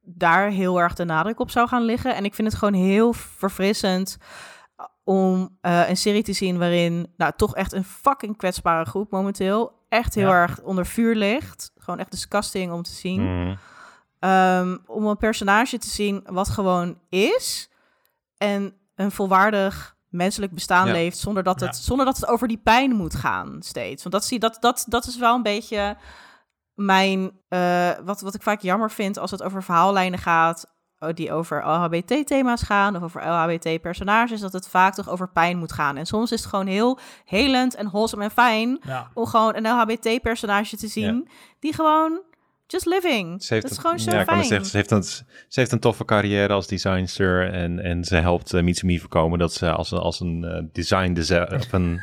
daar heel erg de nadruk op zou gaan liggen. En ik vind het gewoon heel verfrissend om eh, een serie te zien waarin nou toch echt een fucking kwetsbare groep momenteel echt heel Ja. erg onder vuur ligt. Gewoon echt disgusting om te zien. Mhm. Ehm, om een personage te zien wat gewoon is en een volwaardig menselijk bestaan Ja. leeft zonder dat, het, Ja. zonder dat het over die pijn moet gaan steeds. Want dat, zie, dat, dat, dat is wel een beetje mijn, eh, wat, wat ik vaak jammer vind als het over verhaallijnen gaat die over LHBT-thema's gaan of over LHBT-personages, dat het vaak toch over pijn moet gaan. En soms is het gewoon heel helend en wholesome en fijn Ja. om gewoon een LHBT-personage te zien die gewoon just living. Ze heeft dat is een- gewoon zo ja, ik kan fijn. zeggen, ze, heeft een, ze heeft een toffe carrière als designster en, en ze helpt uh, Mitsumi voorkomen dat ze als, een- als een eh, design [LAUGHS] of een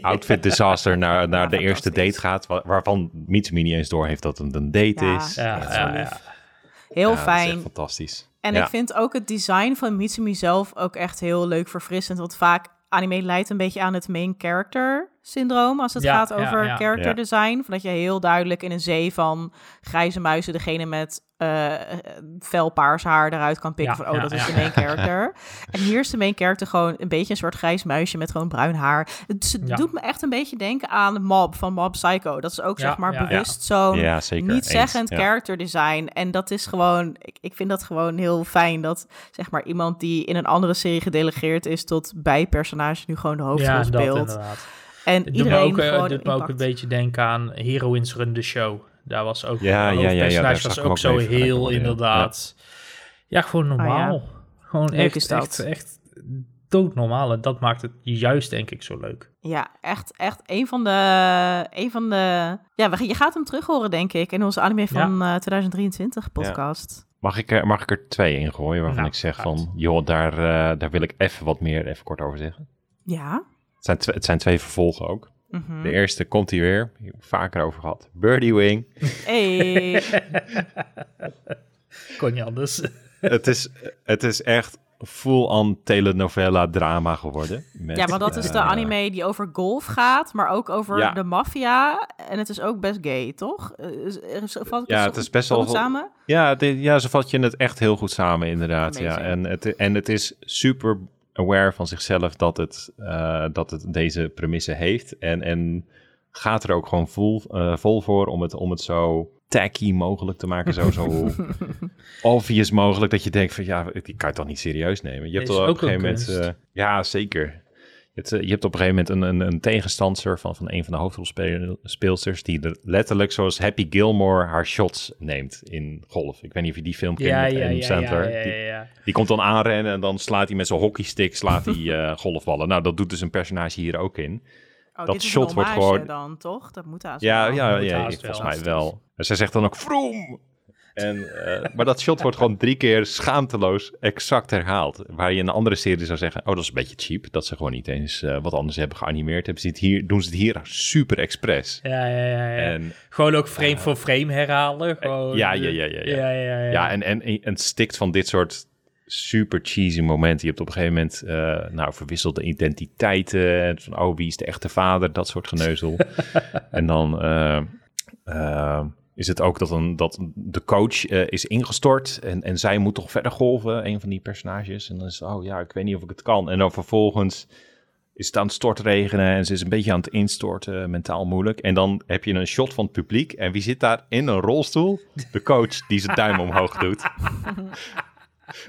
outfit disaster naar, naar de eerste date gaat, wa- waarvan Mitsumi niet eens door heeft dat het een date Ja. is. Ja, Heel Ja, fijn. fantastisch. En ik vind ook het design van Mitsumi zelf ook echt heel leuk verfrissend. Want vaak anime leidt een beetje aan het main character syndroom als het Ja, gaat over ja. character design. Van dat je heel duidelijk in een zee van grijze muizen degene met eh fel paars haar eruit kan pikken Ja, van oh, ja, dat is de main character. [LAUGHS] en hier is de main character gewoon een beetje een soort grijs muisje met gewoon bruin haar. Het doet me echt een beetje denken aan Mob van Mob Psycho. Dat is ook Ja, zeg maar ja, ja. bewust zo'n Ja, zeker. niet Eens. zeggend Ja. character design. En dat is gewoon, ik, ik vind dat gewoon heel fijn dat zeg maar iemand die in een andere serie gedelegeerd is tot bijpersonage nu gewoon de hoofdrol Ja, dat speelt. inderdaad. En doet me iedereen ook, eh, gewoon doet me ook een beetje denken aan Heroines Run the Show. Daar was ook Ja, een ja, was ook ook zo heel ja. inderdaad. Ja, gewoon normaal. Gewoon Leuk echt, is dat. echt, echt doodnormaal. En dat maakt het juist denk ik zo leuk. Ja, echt, echt een van de, een van de, ja, je gaat hem terug horen denk ik in onze anime van eh, 2023 podcast. Mag ik, er, mag ik er twee in gooien waarvan Nou, ik zeg gaat. van, joh, daar, eh, daar wil ik even wat meer, even kort over zeggen. Ja. Het zijn, tw- het zijn twee vervolgen ook. Mhm. De eerste komt hier weer, hier heb ik vaker over gehad. Birdie Wing. Hey. [LAUGHS] Kon niet anders. het, is, het is echt full-on telenovela drama geworden. Met, Ja, maar dat is de eh, anime die over golf gaat, maar ook over Ja. de maffia. En het is ook best gay, toch? Eh, is- is- Ja, zo het is best zo wel- goed samen? Ja, dit- ja, ze vat je het echt heel goed samen, inderdaad. Ja. En, het, en het is super aware van zichzelf dat het, eh, dat het deze premisse heeft. En, en gaat er ook gewoon vol, eh, vol voor om het, om het zo tacky mogelijk te maken. Zo, zo [LAUGHS] [LAUGHS] obvious mogelijk dat je denkt van ja, die kan je toch niet serieus nemen. Je hebt Is op ook een gegeven moment... eh, ja, zeker. Je hebt, eh, je hebt op een gegeven moment een, een, een tegenstander van, van een van de hoofdrolspeelsters... die er letterlijk zoals Happy Gilmore haar shots neemt in golf. Ik weet niet of je die film kent Ja, met ja, Adam ja, ja, Sandler. ja, Die, ja, ja. die komt dan aanrennen en dan slaat hij met zijn hockeystick slaat hij, eh, [LAUGHS] golfballen. Nou, dat doet dus een personage hier ook in. Oh, dat shot wordt gewoon. dan toch? Dat moet haast Ja, ja, ja, volgens mij wel. Zij zegt dan ook vroom. En, eh, maar dat shot wordt gewoon drie keer schaamteloos exact herhaald. Waar je in een andere serie zou zeggen: Oh, dat is een beetje cheap. Dat ze gewoon niet eens uh, wat anders hebben geanimeerd. Hebben ze het hier, doen ze het hier super expres. Ja, ja, ja. ja. En, gewoon ook frame uh, voor frame herhalen. Gewoon, ja, ja, ja, ja. Ja, ja, ja, ja. ja en, en, en stikt van dit soort super cheesy momenten. Je hebt op een gegeven moment uh, nou, verwisselde identiteiten. Van, oh, wie is de echte vader? Dat soort geneuzel. [LAUGHS] en dan is het ook dat, een, dat de coach uh, is ingestort en, en zij moet toch verder golven, een van die personages. En dan is oh ja, ik weet niet of ik het kan. En dan vervolgens is het aan het stortregenen en ze is een beetje aan het instorten, mentaal moeilijk. En dan heb je een shot van het publiek en wie zit daar in een rolstoel? De coach die zijn duim omhoog doet. [LAUGHS]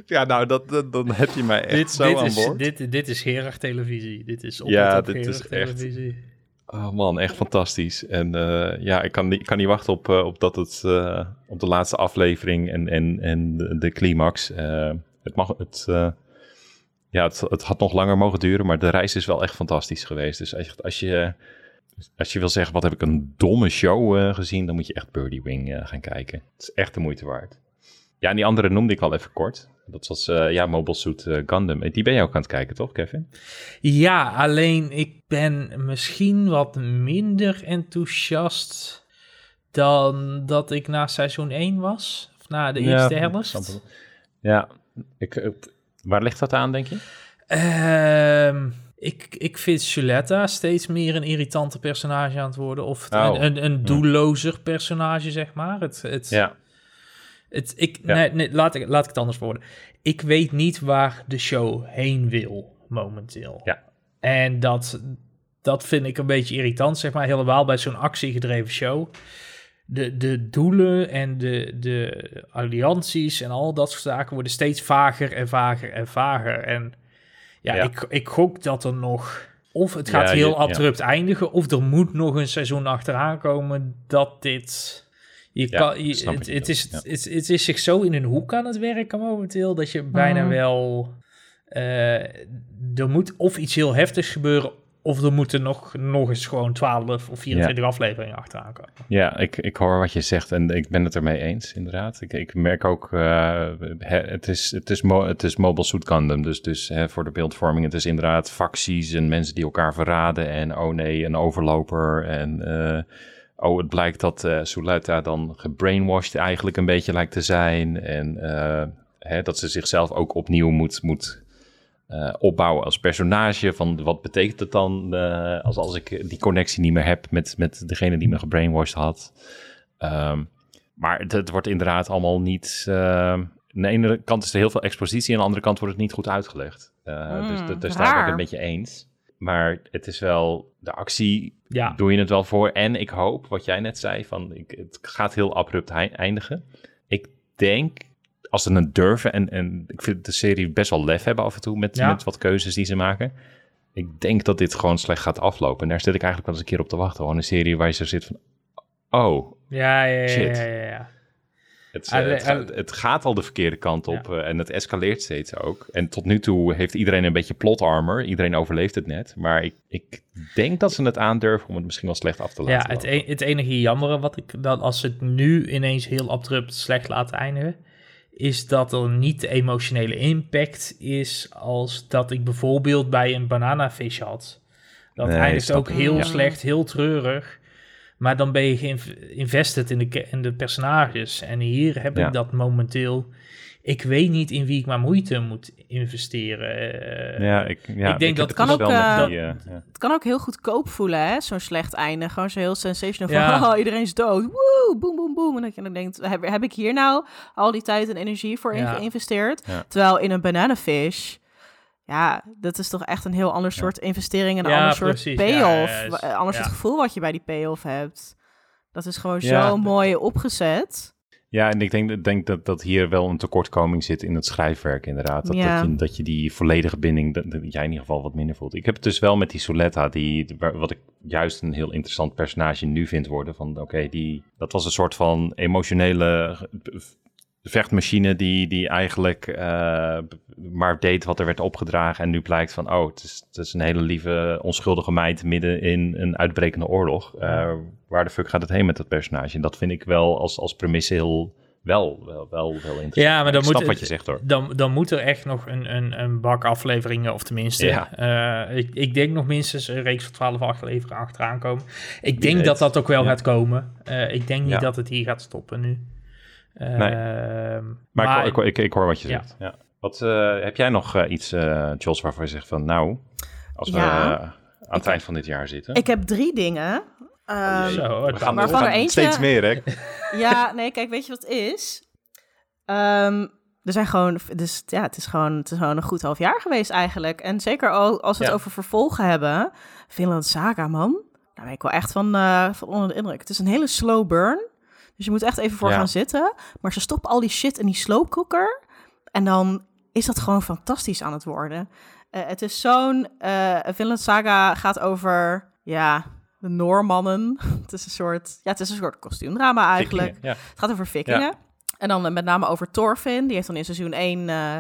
Ja, nou, dat, dan heb je mij echt dit, zo dit aan is, boord. Dit, dit is Gerard televisie. Dit is op ja, op dit is televisie. Echt, Oh man, echt fantastisch. En uh, ja, ik kan, ik kan niet wachten op, uh, op, dat het, uh, op de laatste aflevering en, en, en de, climax. het, mag, het, ja, het, het, had nog langer mogen duren, maar de reis is wel echt fantastisch geweest. Dus als, als, je, als je wil zeggen, wat heb ik een domme show gezien, dan moet je echt Birdie Wing gaan kijken. Het is echt de moeite waard. Ja, en die andere noemde ik al even kort. Dat was uh, ja, Mobile Suit uh, Gundam. Die ben je ook aan het kijken, toch, Kevin? Ja, alleen ik ben misschien wat minder enthousiast dan dat ik na seizoen 1 was. Of na de eerste ja, helft. Ja, ik, eh, waar ligt dat aan, denk je? Uh, ik, ik vind Suletta steeds meer een irritante personage aan het worden. Of oh. een, een, een doellozer personage, zeg maar. Het, het, ja. Het, ik, nee, nee, laat, ik, laat ik het anders worden. Ik weet niet waar de show heen wil momenteel. Ja. En dat, dat vind ik een beetje irritant, zeg maar, helemaal bij zo'n actiegedreven show. De, de doelen en de, de allianties en al dat soort zaken worden steeds vager en vager en vager. En ja, ja. Ik, ik gok dat er nog... Of het gaat ja, heel abrupt eindigen, of er moet nog een seizoen achteraan komen dat dit je kan, je, het, het, is, ja. het, het, is zich zo in een hoek aan het werken momenteel dat je bijna mm. wel. Uh, er moet of iets heel heftigs gebeuren, of er moeten nog, nog eens gewoon 12 of 24 ja. afleveringen achteraan komen. Ja, ik, ik hoor wat je zegt en ik ben het ermee eens, inderdaad. Ik, ik merk ook, uh, het, is, het, is mo het is Mobile Suit Gundam, dus, dus hè, voor de beeldvorming. Het is inderdaad facties en mensen die elkaar verraden en oh nee, een overloper en... Uh, oh, het blijkt dat uh, Suleta dan gebrainwashed eigenlijk een beetje lijkt te zijn. En uh, hè, dat ze zichzelf ook opnieuw moet, moet uh, opbouwen als personage. Van wat betekent het dan als, als ik die connectie niet meer heb met, met degene die me gebrainwashed had. Um, maar het, het, wordt inderdaad allemaal niet... aan de ene kant is er heel veel expositie, aan de andere kant wordt het niet goed uitgelegd. Mm, dus daar sta ik het een beetje eens. Maar het is wel, de actie ja. doe je het wel voor. En ik hoop, wat jij net zei, van ik, het gaat heel abrupt eindigen. Ik denk, als ze het durven, en, en ik vind de serie best wel lef hebben af en toe met, ja. met wat keuzes die ze maken. Ik denk dat dit gewoon slecht gaat aflopen. En daar zit ik eigenlijk wel eens een keer op te wachten. Gewoon een serie waar je zo zit van, oh, ja, ja, ja, shit. ja, ja, ja. Het, uh, het, gaat, het, gaat al de verkeerde kant op ja. uh, en het escaleert steeds ook. En tot nu toe heeft iedereen een beetje plot armor. Iedereen overleeft het net. Maar ik, ik denk dat ze het aandurven om het misschien wel slecht af te laten. Ja, het, e het enige jammere wat ik dan als ze het nu ineens heel abrupt slecht laten eindigen, is dat er niet de emotionele impact is als dat ik bijvoorbeeld bij een bananafish had. Dat nee, eindigt ook heel ja. slecht, heel treurig. Maar dan ben je geïnvesteerd in de, in de personages. En hier heb ja. ik dat momenteel. Ik weet niet in wie ik maar moeite moet investeren. Uh, ja, ik, ja, ik denk ik dat kan ook, uh, die, uh, het kan ook heel goedkoop voelen, hè? Zo'n slecht einde. Gewoon zo heel sensational ja. van, [LAUGHS] oh, iedereen is dood. Woe, boem, boem, boem. En dat je dan denkt, heb, heb ik hier nou al die tijd en energie voor in geïnvesteerd? Terwijl in een bananafish ja, dat is toch echt een heel ander soort investering en een ander soort precies. payoff. Ja, ander soort gevoel wat je bij die payoff hebt. Dat is gewoon zo mooi opgezet. Ja, en ik denk, denk dat, dat hier wel een tekortkoming zit in het schrijfwerk, inderdaad. Dat, dat, je, dat je die volledige binding, dat, dat, jij in ieder geval wat minder voelt. Ik heb het dus wel met die Soletta, die, wat ik juist een heel interessant personage nu vind worden. Van oké, die dat was een soort van emotionele de vechtmachine die, die eigenlijk uh, maar deed wat er werd opgedragen. En nu blijkt van, oh, het is, het is een hele lieve, onschuldige meid midden in een uitbrekende oorlog. Uh, waar de fuck gaat het heen met dat personage? En dat vind ik wel als, als premisse heel wel, wel, wel, wel interessant. Ja, maar dan ik moet wat je zegt hoor. Dan, dan moet er echt nog een, een, een bak afleveringen, of tenminste, ja. uh, ik, ik denk nog minstens een reeks van 12 afleveringen achteraan komen. Ik denk dat dat ook wel ja. gaat komen. Ik denk niet ja. dat het hier gaat stoppen nu. Uh, nee. maar, maar ik, ik, ik, hoor wat je zegt. Ja. Wat, heb jij nog iets, Jos, waarvan je zegt van nou, als we aan het eind van dit jaar zitten? Ik heb drie dingen. Um, Zo, we gaan, waarvan we gaan er eentje... steeds meer, hè? [LAUGHS] ja, nee, kijk, weet je wat het is? Um, er zijn gewoon, dus ja, het is gewoon, het is gewoon een goed half jaar geweest eigenlijk. En zeker ook als we het ja. over vervolgen hebben. Finland Saga, man. Daar ben ik wel echt van, uh, van onder de indruk. Het is een hele slow burn. Dus je moet echt even voor ja. gaan zitten. Maar ze stoppen al die shit in die slow cooker. En dan is dat gewoon fantastisch aan het worden. Uh, het is zo'n... Uh, Finland Saga gaat over... Ja, de Noormannen. [LAUGHS] het is een soort, ja, het is een soort kostuumdrama eigenlijk. Vikingen, ja. Het gaat over vikingen. Ja. En dan met name over Thorfinn. Die heeft dan in seizoen 1, uh,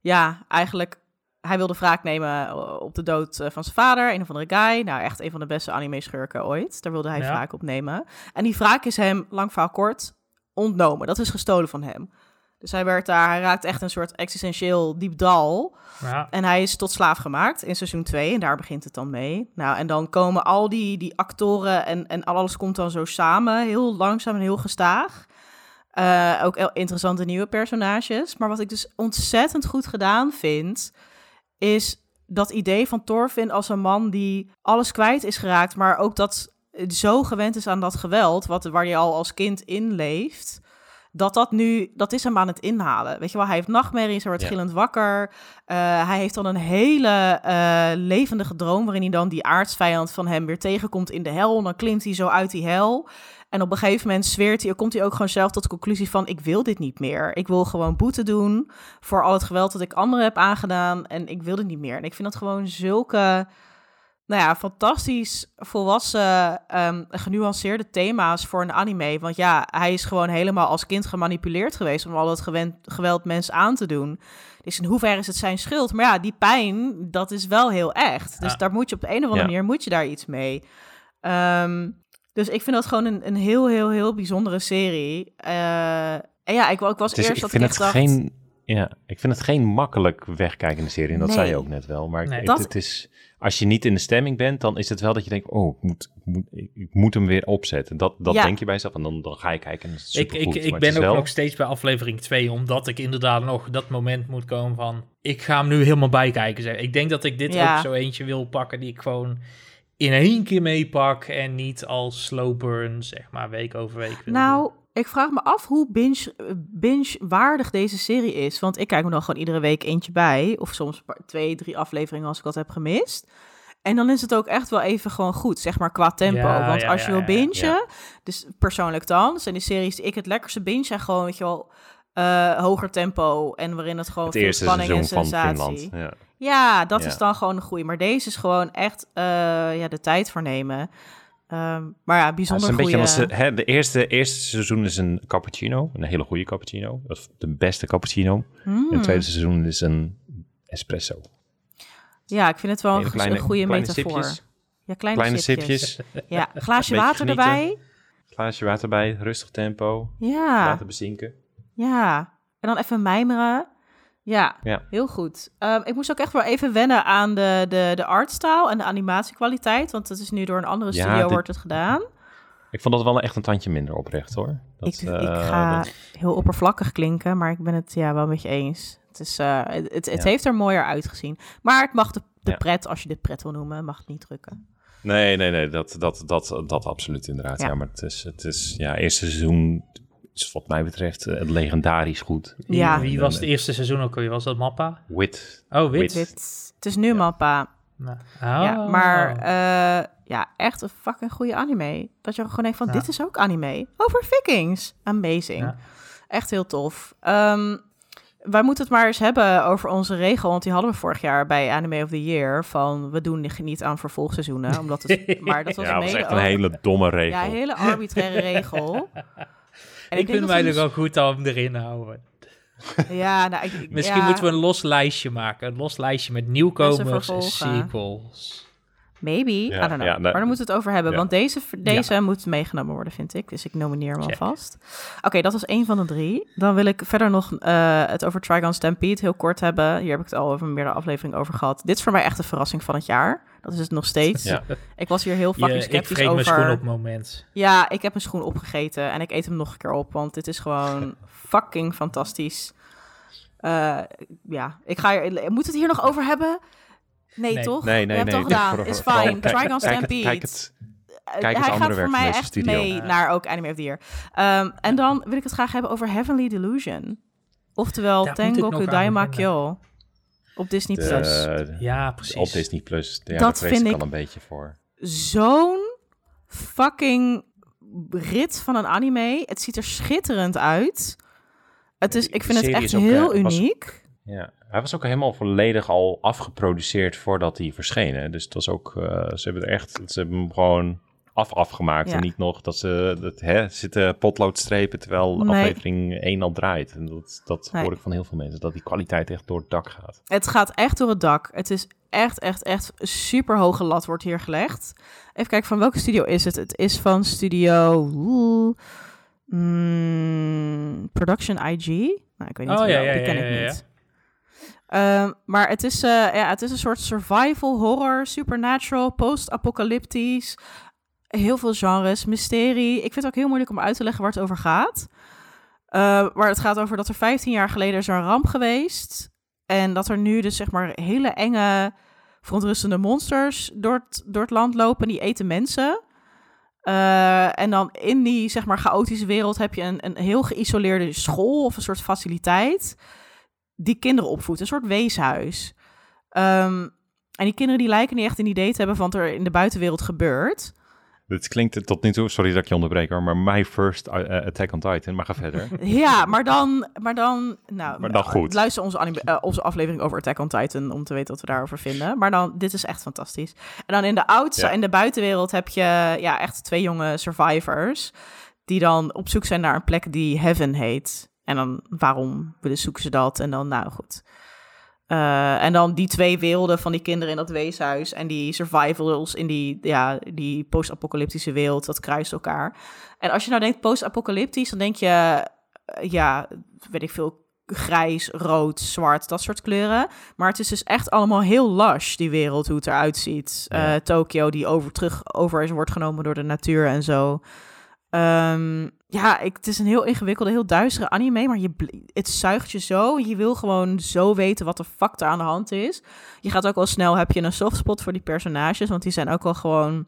ja, eigenlijk... Hij wilde wraak nemen op de dood uh, van zijn vader, een of andere guy. Nou, echt een van de beste anime-schurken ooit. Daar wilde hij ja. wraak op nemen. En die wraak is hem, lang verhaal kort, ontnomen. Dat is gestolen van hem. Dus hij werd daar, hij raakt echt een soort existentieel diep dal. Ja. En hij is tot slaaf gemaakt in seizoen 2. En daar begint het dan mee. Nou, en dan komen al die, die actoren en, en alles komt dan zo samen. Heel langzaam en heel gestaag. Uh, ook interessante nieuwe personages. Maar wat ik dus ontzettend goed gedaan vind, is dat idee van Thorfinn als een man die alles kwijt is geraakt, maar ook dat zo gewend is aan dat geweld, wat, waar hij al als kind in leeft dat dat nu, dat is hem aan het inhalen. Weet je wel, hij heeft nachtmerries, hij wordt ja. gillend wakker. Uh, hij heeft dan een hele uh, levendige droom waarin hij dan die aardsvijand van hem weer tegenkomt in de hel. En dan klimt hij zo uit die hel. En op een gegeven moment zweert hij, komt hij ook gewoon zelf tot de conclusie van... ik wil dit niet meer. Ik wil gewoon boete doen voor al het geweld dat ik anderen heb aangedaan. En ik wil dit niet meer. En ik vind dat gewoon zulke nou ja, fantastisch volwassen, um, genuanceerde thema's voor een anime. Want ja, hij is gewoon helemaal als kind gemanipuleerd geweest om al dat gewend, geweld mensen aan te doen. Dus in hoeverre is het zijn schuld? Maar ja, die pijn, dat is wel heel echt. Dus ja. daar moet je op de een of andere ja. manier, moet je daar iets mee. Um, dus ik vind dat gewoon een, een heel, heel, heel bijzondere serie. Uh, en ja, ik, ik was dus eerst ik dat vind ik het dacht... geen... Ja, ik vind het geen makkelijk wegkijkende serie. En dat Nee. zei je ook net wel. Maar Nee. Dat- het is, als je niet in de stemming bent, dan is het wel dat je denkt... Oh, ik moet, ik moet, ik- moet hem weer opzetten. Dat, dat Ja. denk je bij jezelf. En dan, dan ga je kijken en dat is Ik, ik, ik ben het ook wel- nog steeds bij aflevering 2, omdat ik inderdaad nog dat moment moet komen van... Ik ga hem nu helemaal bijkijken. Zeg. Ik denk dat ik dit Ja. ook zo eentje wil pakken die ik gewoon in één keer meepak en niet als slow burn, zeg maar, week over week. doen. Nou, ik vraag me af hoe binge- eh, binge-waardig deze serie is. Want ik kijk me dan gewoon iedere week eentje bij. Of soms twee, drie afleveringen als ik wat heb gemist. En dan is het ook echt wel even gewoon goed, zeg maar, qua tempo. Ja, Want ja, als je ja, wil bingen, ja. dus persoonlijk dan, zijn die series die ik het lekkerste binge zijn gewoon, weet je wel, eh, hoger tempo. En waarin het gewoon het veel eerste spanning en seizoen van sensatie. Finland. Ja. Dat Ja. is dan gewoon een goeie. Maar deze is gewoon echt eh, ja, de tijd voor nemen. Ehm, maar ja, Ja, het bijzonder is een beetje goeie... als, eh, hè, de eerste, eerste seizoen is een cappuccino, een hele goede cappuccino. Is de beste cappuccino. En het tweede seizoen is een espresso. Ja, ik vind het wel een, een goede kleine metafoor. sipjes, Ja, kleine, kleine sipjes. sipjes, Ja, [LAUGHS] glaasje Beetje water genieten. erbij. glaasje water bij, rustig tempo, Ja, laten bezinken. ja. En dan even mijmeren. Ja, Ja. heel goed. Ehm, ik moest ook echt wel even wennen aan de, de, de artstyle en de animatiekwaliteit. Want het is nu door een andere Ja, studio dit- wordt het gedaan. Ik vond dat wel echt een tandje minder oprecht hoor. Dat, ik, ik eh, ga dat- heel oppervlakkig klinken, maar ik ben het ja, wel met je eens. Het, is, eh, het, het, heeft er mooier uitgezien. Maar het mag de, de pret, als je dit pret wil noemen, mag het niet drukken. Nee, nee, nee, dat, dat, dat, dat absoluut inderdaad. Ja. Ja, maar het is, het is, ja, eerste seizoen is wat mij betreft eh, legendarisch goed. Wie, Ja. wie was het eerste seizoen ook alweer? Was dat Mappa? Wit. Oh, wit. Wit. Dit, het is nu Mappa. Nou, Ja, oh. maar eh, ja, echt een fucking goede anime. Dat je gewoon denkt van, Ja. dit is ook anime. Over vikings. Amazing. Ja. Echt heel tof. Ehm, wij moeten het maar eens hebben over onze regel, want die hadden we vorig jaar bij Anime of the Year. Van, we doen niet aan vervolgseizoenen, omdat het... [LAUGHS] Maar dat was Ja, dat was echt een hele domme regel. Ja, een hele arbitraire regel. [LAUGHS] En ik, ik vind mij nog wel goed om erin houden. Ja, nou, ik, Misschien moeten we een los lijstje maken. Een los lijstje met nieuwkomers en sequels. Maybe, I don't know. maar daar moeten we het over hebben, want deze, deze moet meegenomen worden, vind ik. Dus ik nomineer hem alvast. Oké, dat was één van de drie. Dan wil ik verder nog uh, het over Trigon Stampede heel kort hebben. Hier heb ik het al over meerdere afleveringen over gehad. Dit is voor mij echt de verrassing van het jaar. Dat is het nog steeds. Ik was hier heel fucking sceptisch ik over. Ik mijn schoen op moment. Ja, ik heb mijn schoen opgegeten en ik eet hem nog een keer op, want dit is gewoon [LAUGHS] fucking fantastisch. Uh, ja, ik ga hier, moet het hier nog over hebben? Nee, toch? Nee, nee, nee. het al gedaan. Is [LAUGHS] fine. Trigon Stampede. Kijk het, kijk het Hij gaat voor mij echt studio. mee naar ook Anime of the Year. Um, en dan wil ik het graag hebben over Heavenly Delusion. Oftewel Tengoku Daimakyo. Op Disney de, Plus. Ja, precies. Op Disney Plus. Ja, dat vind ik al een beetje voor. Zo'n fucking rit van een anime. Het ziet er schitterend uit. Het is, ik vind het echt heel eh, uniek. Ja, hij was ook helemaal volledig al afgeproduceerd voordat hij verscheen. Dus het was ook, uh, ze hebben er echt, ze hebben hem gewoon af afgemaakt. En niet nog dat ze dat, hè, zitten potloodstrepen terwijl nee. aflevering 1 al draait. En dat, dat hoor ik van heel veel mensen, dat die kwaliteit echt door het dak gaat. Het gaat echt door het dak. Het is echt, echt, echt super hoge lat wordt hier gelegd. Even kijken, van welke studio is het? Het is van studio... Mm, Production IG. Nou, ik weet niet, oh, ja, ja, die ken ik niet. Um, maar het is, uh, ja, het is een soort survival, horror, supernatural, post-apocalyptisch. Heel veel genres, mysterie. Ik vind het ook heel moeilijk om uit te leggen waar het over gaat. Uh, maar het gaat over dat er 15 jaar geleden is een ramp geweest. En dat er nu dus zeg maar hele enge, verontrustende monsters door het, door het land lopen. Die eten mensen. Uh, en dan in die zeg maar chaotische wereld heb je een, een heel geïsoleerde school of een soort faciliteit die kinderen opvoedt, een soort weeshuis. Um, en die kinderen die lijken niet echt een idee te hebben van wat er in de buitenwereld gebeurt. Het klinkt tot nu toe, sorry dat ik je onderbreek hoor, maar my first uh, Attack on Titan, maar ga verder. [LAUGHS] ja, maar dan, maar dan, nou, maar dan goed. luister onze, anime, uh, onze aflevering over Attack on Titan om te weten wat we daarover vinden. Maar dan, dit is echt fantastisch. En dan in de ja. in de buitenwereld heb je ja, echt twee jonge survivors die dan op zoek zijn naar een plek die Heaven heet. En dan waarom willen zoeken ze dat? En dan, nou goed. Uh, en dan die twee werelden van die kinderen in dat weeshuis en die survivals in die, ja, die post-apocalyptische wereld, dat kruist elkaar. En als je nou denkt post-apocalyptisch, dan denk je, uh, ja, weet ik veel, grijs, rood, zwart, dat soort kleuren. Maar het is dus echt allemaal heel lush, die wereld, hoe het eruit ziet. Ja. Uh, Tokio, die over, terug over is, wordt genomen door de natuur en zo. Um, ja, het is een heel ingewikkelde, heel duistere anime, maar je, het zuigt je zo. Je wil gewoon zo weten wat de fuck er aan de hand is. Je gaat ook wel snel, heb je een softspot voor die personages, want die zijn ook wel gewoon...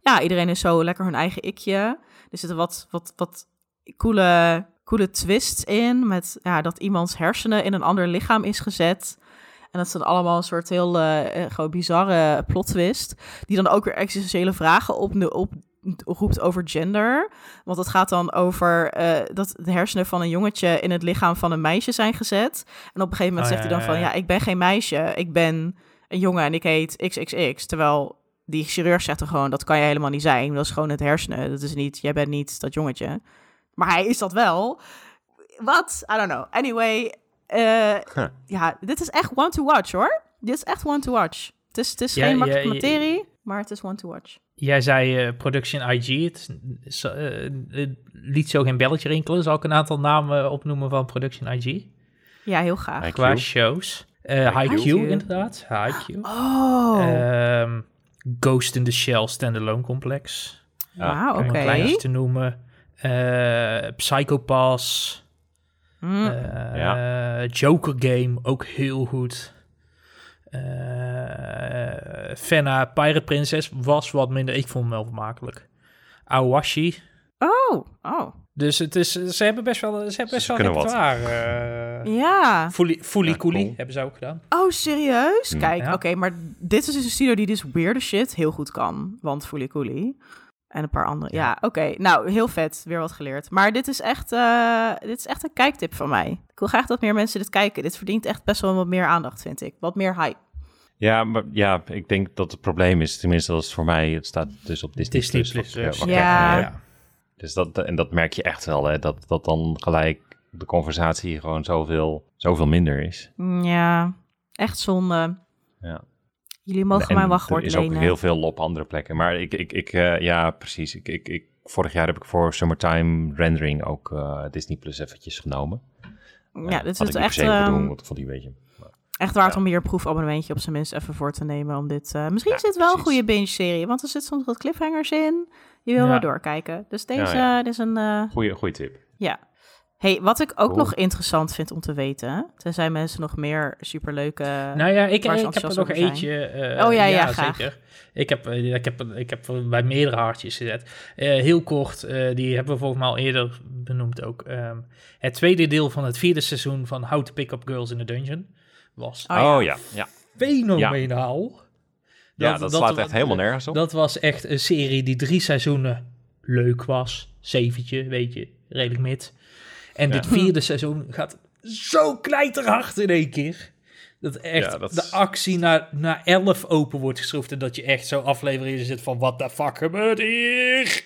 Ja, iedereen is zo lekker hun eigen ikje. Er zitten wat, wat, wat coole, coole twists in, met ja, dat iemands hersenen in een ander lichaam is gezet. En dat is dan allemaal een soort heel uh, gewoon bizarre plot twist, die dan ook weer existentiële vragen op, op roept over gender. Want het gaat dan over uh, dat de hersenen van een jongetje in het lichaam van een meisje zijn gezet. En op een gegeven moment oh, zegt hij dan van ja, ik ben geen meisje, ik ben een jongen en ik heet XXX. Terwijl die chirurg zegt er gewoon, dat kan je helemaal niet zijn. Dat is gewoon het hersenen. Dat is niet, jij bent niet dat jongetje. Maar hij is dat wel. Wat? I don't know. Anyway, uh, ja, dit is echt one to watch hoor. Dit is echt one to watch. Het is, het is geen makkelijke materie, maar het is one to watch. Jij zei uh, Production IG, het, uh, liet zo geen belletje rinkelen. Zal ik een aantal namen opnoemen van Production IG? Ja, heel graag. Qua shows. Uh, High inderdaad. High Oh. Um, Ghost in the Shell Standalone Complex. Wauw, oké. Okay. te noemen. Uh, Psychopass. Mm. ja. Joker Game, ook heel goed. Uh, Fenna, Pirate Princess, was wat minder. Ik vond hem wel vermakelijk. Awashi. Oh, oh. Dus het is, ze hebben best wel, ze hebben best wel repertoire. Uh, ja. Fully, fully ja, cool. hebben ze ook gedaan. Oh, serieus? Mm. Kijk, ja. oké, maar dit is dus een studio die dus weirde shit heel goed kan. Want Fully Coolie. En een paar andere. Ja, oké. Okay. Nou, heel vet. Weer wat geleerd. Maar dit is, echt, uh, dit is echt een kijktip van mij. Ik wil graag dat meer mensen dit kijken. Dit verdient echt best wel wat meer aandacht, vind ik. Wat meer hype. Ja, maar ja, ik denk dat het probleem is, tenminste dat is voor mij, het staat dus op Disney, Disney Plus. Plus ja. ja. Dus Dus dat, en dat merk je echt wel, hè, dat, dat dan gelijk de conversatie gewoon zoveel, zoveel minder is. Ja, echt zonde. Ja. Jullie mogen En mijn wachtwoord Er is ook lenen. heel veel op andere plekken. Maar ik, ik, ik eh, ja, precies. Ik, ik, ik, vorig jaar heb ik voor Summertime Rendering ook eh, Disney Plus eventjes genomen. Ja, dit Had is ik niet echt, ehm, doen, want ik vond die een beetje... echt waard ja. om hier een proefabonnementje op zijn minst even voor te nemen. Om dit, eh, misschien Ja, is dit wel een goede binge-serie, want er zit soms wat cliffhangers in. Je wil Ja. wel doorkijken. Dus deze ja. dit is een... eh, Goeie, goeie tip. Ja. Hey, wat ik ook Cool. nog interessant vind om te weten, tenzij mensen nog meer superleuke... Nou ja, ik, ik heb er nog eentje. eh, Oh ja, ja, graag. zeker. Ik heb, ik, heb, ik heb bij meerdere hartjes gezet. Heel kort, die hebben we volgens mij al eerder benoemd ook. Ehm, het tweede deel van het vierde seizoen van How to Pick Up Girls in a Dungeon was Oh ja. Ja, fenomenaal. ja dat, slaat echt helemaal nergens. op. Dat was echt een serie die drie seizoenen leuk was. Zeventje, weet je, redelijk mid. En Ja. dit vierde seizoen gaat zo knijterhard in één keer. Dat echt Ja, dat is- de actie naar, naar elf open wordt geschroefd. En dat je echt zo afleveringen zit van, wat de fuck gebeurt hier?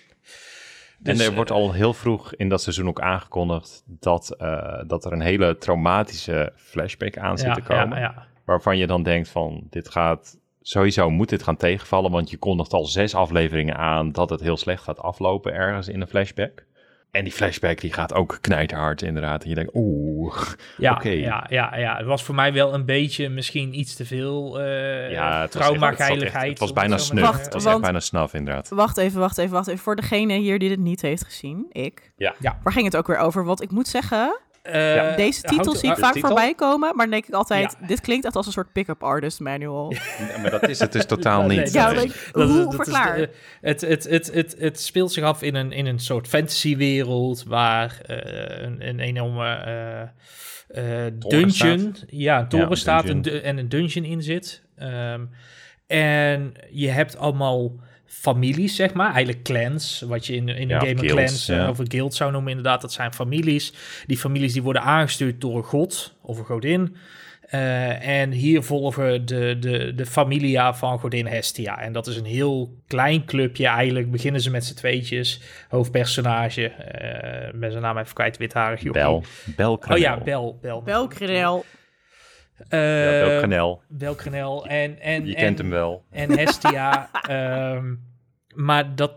En Dus, er wordt al heel vroeg in dat seizoen ook aangekondigd dat, eh, dat er een hele traumatische flashback aan zit ja, te komen. Ja, ja. Waarvan je dan denkt van, dit gaat, sowieso moet dit gaan tegenvallen, want je kondigt al zes afleveringen aan dat het heel slecht gaat aflopen ergens in een flashback. En die flashback die gaat ook knijterhard inderdaad. En je denkt, oeh, [LAUGHS] Ja, Oké. ja, ja, ja, het was voor mij wel een beetje misschien iets te veel eh ja, het was, echt- het echt- was bijna snuf. Wacht, het was echt bijna snaf inderdaad. Wacht even, wacht even, wacht even. Voor degene hier die dit niet heeft gezien, ik. Ja. Ja. Waar ging het ook weer over? Want ik moet zeggen, Eh, deze titel zie ik uh, vaak titel? voorbij komen. Maar dan denk ik altijd, Ja. dit klinkt echt als een soort pick-up artist manual. [LAUGHS] Ja, maar dat is het dus [LAUGHS] totaal Nee, niet. Ja, dat dat is- hoe dat is verklaar? de- het, het, het, het, het speelt zich af in een, in een soort fantasywereld waar eh, een, een enorme eh, dungeon, ja, een toren een staat dungeon. en, du- en een dungeon in zit. Ehm, en je hebt allemaal families, zeg maar, eigenlijk clans, wat je in, in Ja, een game een clans ja. of een guild zou noemen, inderdaad, dat zijn families. Die families die worden aangestuurd door een god of een godin. Eh, en hier volgen de, de, de familia van godin Hestia. En dat is een heel klein clubje. Eigenlijk beginnen ze met z'n tweetjes. Hoofdpersonage, eh ben zijn naam even kwijt, witharig jochie. Bel. Bel Oh ja, Bel. Bel. Eh, Ja, Bel Grenel. Bel Grenel. En, en, Je en, kent hem wel. En Hestia. [LAUGHS] ehm, maar dat...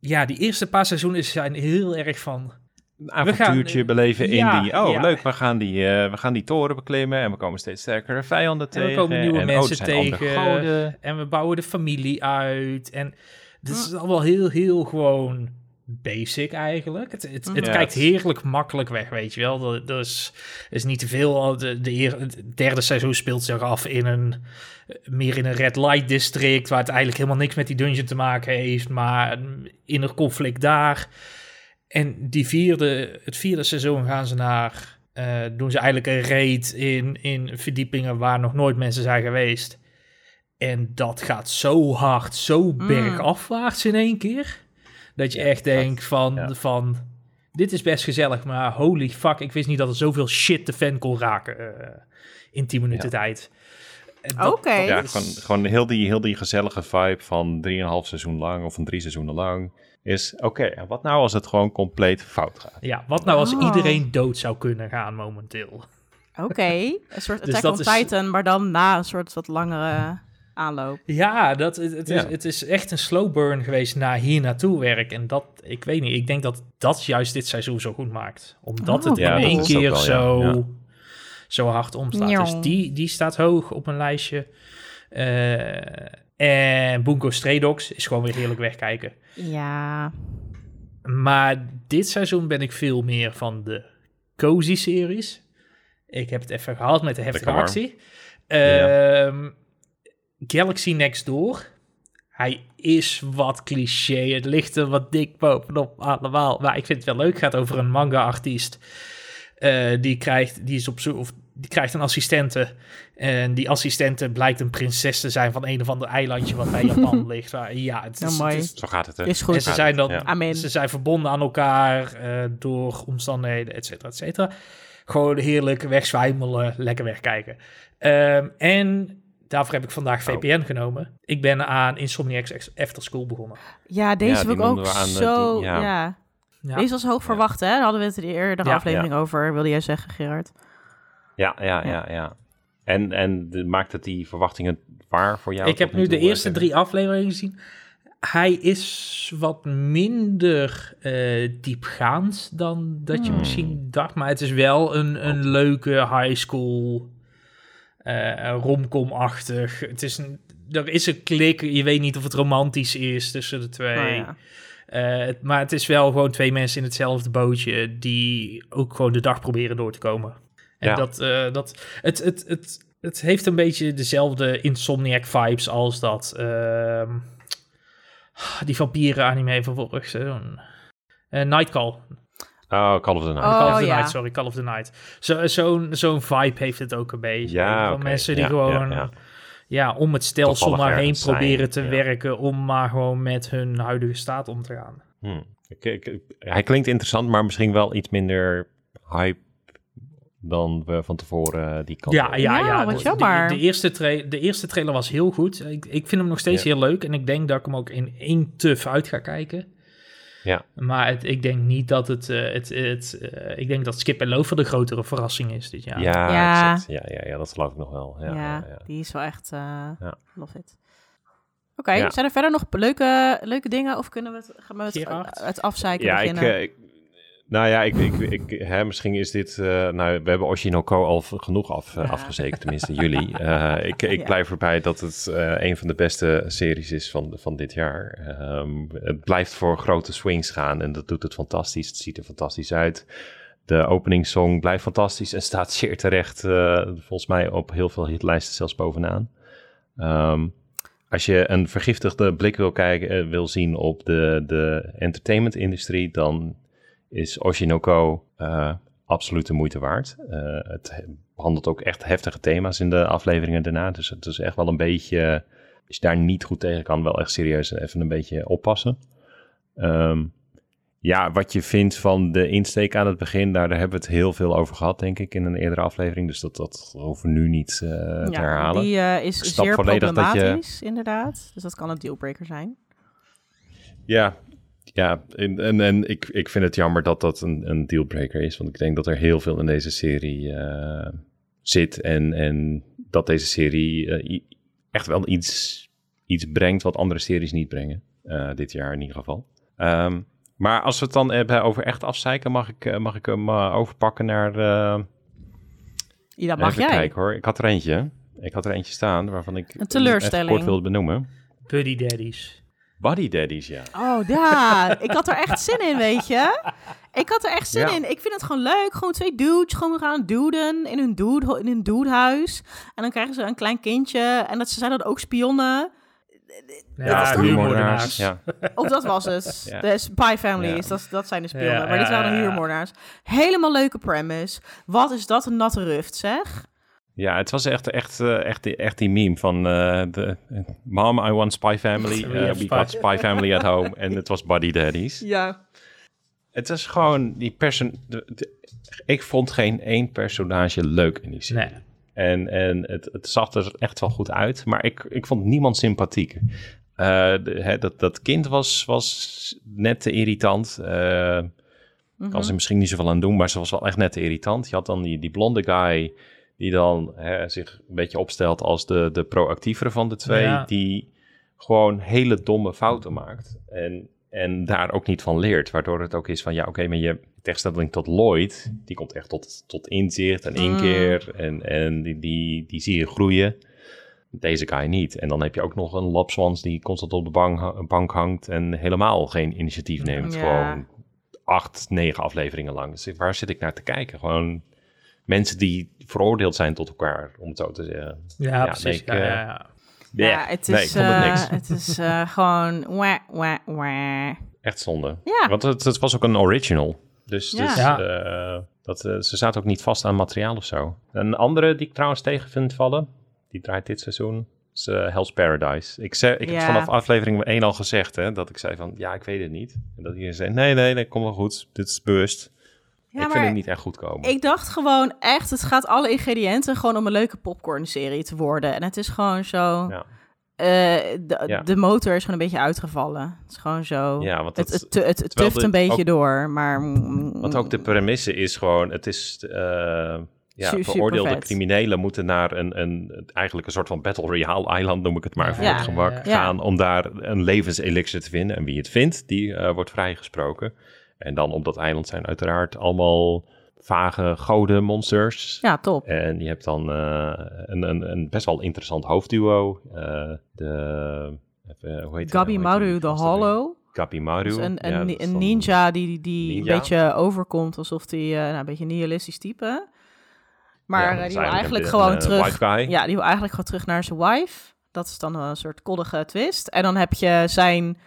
Ja, die eerste paar seizoenen zijn heel erg van... Een avontuurtje gaan- beleven in Ja, die... Oh, ja. leuk, we gaan die, eh, we gaan die toren beklimmen en we komen steeds sterkere vijanden En we tegen. komen nieuwe en, mensen oh, andere tegen. En we bouwen de familie uit. En dit is allemaal heel, heel gewoon basic eigenlijk. Het, het, het Ja, kijkt heerlijk makkelijk weg, weet je wel. Dat, dat is, is niet te veel. De, de, eer- het derde seizoen speelt zich af in een... Meer in een red light district... waar het eigenlijk helemaal niks met die dungeon te maken heeft... maar een inner conflict daar. En die vierde, het vierde seizoen gaan ze naar... eh, doen ze eigenlijk een raid in, in verdiepingen... waar nog nooit mensen zijn geweest... En dat gaat zo hard, zo bergafwaarts in één keer. Dat je echt denkt van, ja. van... Dit is best gezellig, maar holy fuck... Ik wist niet dat er zoveel shit de fan kon raken eh, in 10 minuten tijd. Dat- Oké. Ja, gewoon, gewoon heel, die, heel die gezellige vibe van 3,5 seizoen lang of van drie seizoenen lang. Is oké, en wat nou als het gewoon compleet fout gaat? Ja, wat nou als Oh. iedereen dood zou kunnen gaan momenteel? Oké, een soort [LAUGHS] Dus Attack on is- Titan, maar dan na een soort wat langere aanloop. Ja, dat, het, het, is, het is echt een slow burn geweest naar hier naartoe werk. En dat, ik weet niet, ik denk dat dat juist dit seizoen zo goed maakt. Omdat Oh, het Ja, in één keer wel, zo, Ja. zo hard omstaat. Dus die, die staat hoog op een lijstje. Eh, en Bungo Stray Dogs is gewoon weer heerlijk wegkijken. Ja. Maar dit seizoen ben ik veel meer van de cozy series. Ik heb het even gehad met de heftige actie. Ja. Galaxy Next Door. Hij is wat cliché. Het ligt er wat dik bovenop allemaal. Maar ik vind het wel leuk. Het gaat over een manga-artiest. Eh, die, krijgt, die, is op zoek, of die krijgt een assistente. En die assistente blijkt een prinses te zijn van een of ander eilandje wat bij Japan [LAUGHS] ligt. Waar, ja, het is, mooi. het is Zo gaat het, hè? Is en goed. ze zijn, dan, Ja. Ze zijn verbonden aan elkaar eh, door omstandigheden, et cetera, et cetera. Gewoon heerlijk wegzwijmelen, lekker wegkijken. Ehm, en Daarvoor heb ik vandaag VPN genomen. Ik ben aan Insomniacs After School begonnen. Ja, deze die ik ook eh, zo... die- ja. ja. Ja. Deze was hoog verwacht, hè? Daar hadden we het in de eerdere aflevering over, wilde jij zeggen, Gerard. Ja, ja, Ja. ja. En, en de, maakt het die verwachtingen waar voor jou? ik heb nu de eh, eerste drie afleveringen gezien. Hij is wat minder eh, diepgaand dan dat je Hmm. misschien dacht. Maar het is wel een, een leuke high school eh romcom-achtig. Het is een, er is een klik. Je weet niet of het romantisch is tussen de twee. Oh, ja. Eh, het- maar het is wel gewoon twee mensen in hetzelfde bootje die ook gewoon de dag proberen door te komen. En Ja. dat, eh, dat het, het, het, het heeft een beetje dezelfde Insomniac vibes als dat ehm, die vampieren anime van vorig seizoen. Eh, Nightcall. Oh, Call of the Night. Oh, Call of the ja. Night, sorry, Call of the Night. Zo- Zo'n zo'n vibe heeft het ook een beetje. Ja, Van mensen die Ja, gewoon ja, ja. ja, om het stelsel Toevallig maar heen zijn, proberen te ja. werken om maar gewoon met hun huidige staat om te gaan. Hm. Ik, ik- hij klinkt interessant, maar misschien wel iets minder hype dan we van tevoren eh, die kant Ja, op- ja, Ja, ja. wat de, jammer. De, de eerste de eerste trailer was heel goed. Ik, ik vind hem nog steeds Ja. heel leuk. En ik denk dat ik hem ook in één tuf uit ga kijken. Ja. Maar het, ik denk niet dat het... eh, het, het eh, ik denk dat Skip en Lover de grotere verrassing is dit jaar. Ja, Ja. exact. Ja, ja, ja, dat geloof ik nog wel. Ja, Ja, die is wel echt... eh Ja. Love it. Oké, Ja. zijn er verder nog leuke, leuke dingen? Of kunnen we het, gaan we het, het afzeiken Ja, beginnen? ik- nou ja, ik, ik, ik, hè, misschien is dit... eh, nou, we hebben Oshinoko al genoeg af, eh, afgezekerd, tenminste jullie. [LAUGHS] Eh, ik ik Ja. blijf erbij dat het een van de beste series is van, van dit jaar. Ehm, het blijft voor grote swings gaan en dat doet het fantastisch. Het ziet er fantastisch uit. De openingssong blijft fantastisch en staat zeer terecht, volgens mij op heel veel hitlijsten zelfs bovenaan. Ehm, als je een vergiftigde blik wil, kijken, wil zien op de, de entertainment-industrie, dan is Oshinoko eh absoluut de moeite waard. Eh, het he- behandelt ook echt heftige thema's in de afleveringen daarna. Dus het is echt wel een beetje, als je daar niet goed tegen kan, wel echt serieus even een beetje oppassen. Ehm, ja, wat je vindt van de insteek aan het begin, daar, daar hebben we het heel veel over gehad, denk ik, in een eerdere aflevering. Dus dat, dat hoeven we nu niet eh, te herhalen. die Ik is zeer dat je- problematisch, inderdaad. Dus dat kan een dealbreaker zijn. Ja, ja en, en, en ik, ik vind het jammer dat dat een, een dealbreaker is. Want ik denk dat er heel veel in deze serie eh, zit. En, en dat deze serie eh, echt wel iets, iets brengt wat andere series niet brengen. Eh, dit jaar in ieder geval. Ehm, maar als we het dan hebben over echt afzeiken, mag ik, mag ik hem overpakken naar... eh, Ja, dat mag even jij. kijken hoor. Ik had er eentje. Ik had er eentje staan waarvan ik Een teleurstelling. even kort wilde benoemen. Buddy Daddies. Body Daddies, ja. Oh, ja. [LAUGHS] ik had er echt zin in, weet je. Ik had er echt zin Ja. in. Ik vind het gewoon leuk. Gewoon twee dudes gewoon gaan duden in hun, dude, in hun dudehuis. En dan krijgen ze een klein kindje. En dat ze zijn dan ook spionnen. Ja, huurmoordenaars. Ja. Of dat was het. [LAUGHS] Ja. De Spy Families, Ja. dat, dat zijn de spionnen. Ja, maar dit waren de ja, ja. huurmoordenaars. Helemaal leuke premise. Wat is dat een natte ruft, zeg. Ja, het was echt, echt, eh, echt, die- echt die meme van eh, de Mom, I want Spy Family. We eh, we spy. got Spy Family at home. En het was Buddy Daddies. Ja. Het is gewoon die person. de- de- ik vond geen één personage leuk in die serie. Nee. En, en het, het zag er echt wel goed uit, maar ik, ik vond niemand sympathiek. Eh, de- hè, dat, dat kind was, was net te irritant. Eh, Mhm. kan ze misschien niet zoveel aan doen, maar ze was wel echt net te irritant. Je had dan die, die blonde guy die dan hè, zich een beetje opstelt als de, de proactievere van de twee, Ja. die gewoon hele domme fouten maakt. En, en daar ook niet van leert, waardoor het ook is van, ja oké, maar je tegenstelling tot Lloyd, die komt echt tot, tot inzicht en inkeer en, en die, die, die zie je groeien. Deze guy niet. En dan heb je ook nog een Lapswans die constant op de bank, bank hangt en helemaal geen initiatief neemt. Ja. Gewoon acht, negen afleveringen lang. Dus waar zit ik naar te kijken? Gewoon mensen die veroordeeld zijn tot elkaar, om het zo te zeggen. Ja, Ja, precies. nee, ik, ja, eh, ja, ja. Ja, het nee, ik is, vond het eh, het is eh, [LAUGHS] gewoon... Wah, wah, wah. Echt zonde. Ja. Want het, het was ook een original. Dus, Ja. dus eh, dat, ze zaten ook niet vast aan materiaal of zo. Een andere die ik trouwens tegen vind vallen, die draait dit seizoen, is Hell's Paradise. Ik, zei, ik Ja. heb vanaf aflevering 1 al gezegd, hè, dat ik zei van, ja, ik weet het niet. En dat iedereen zei, nee, nee, nee, komt wel goed. Dit is bewust. Ja, ik vind het niet echt goed komen. Ik dacht gewoon echt, het gaat alle ingrediënten gewoon om een leuke popcorn-serie te worden. En het is gewoon zo... Ja. Uh, de, de, motor is gewoon een beetje uitgevallen. Het is gewoon zo. Ja, want het, het, het, het tuft een beetje door, maar... Want ook de premisse is gewoon, het is... Uh, ja, veroordeelde criminelen moeten naar een, een, eigenlijk een soort van Battle Royale eiland, noem ik het maar, voor het gemak, gaan om daar een levenselixer te vinden. En wie het vindt, die uh, wordt vrijgesproken. En dan op dat eiland zijn uiteraard allemaal vage goden monsters. Ja, top. En je hebt dan uh, een, een, een, best wel interessant hoofdduo. Uh, de, even, hoe heet Gabi Maru, de Hollow. Gabi Maru. Dus een, een, een ninja die, die een beetje overkomt alsof hij uh, nou, een beetje nihilistisch type. Maar ja, die wil eigenlijk gewoon terug. Ja, die wil eigenlijk gewoon terug naar zijn wife. Dat is dan een soort koddige twist. En dan heb je zijn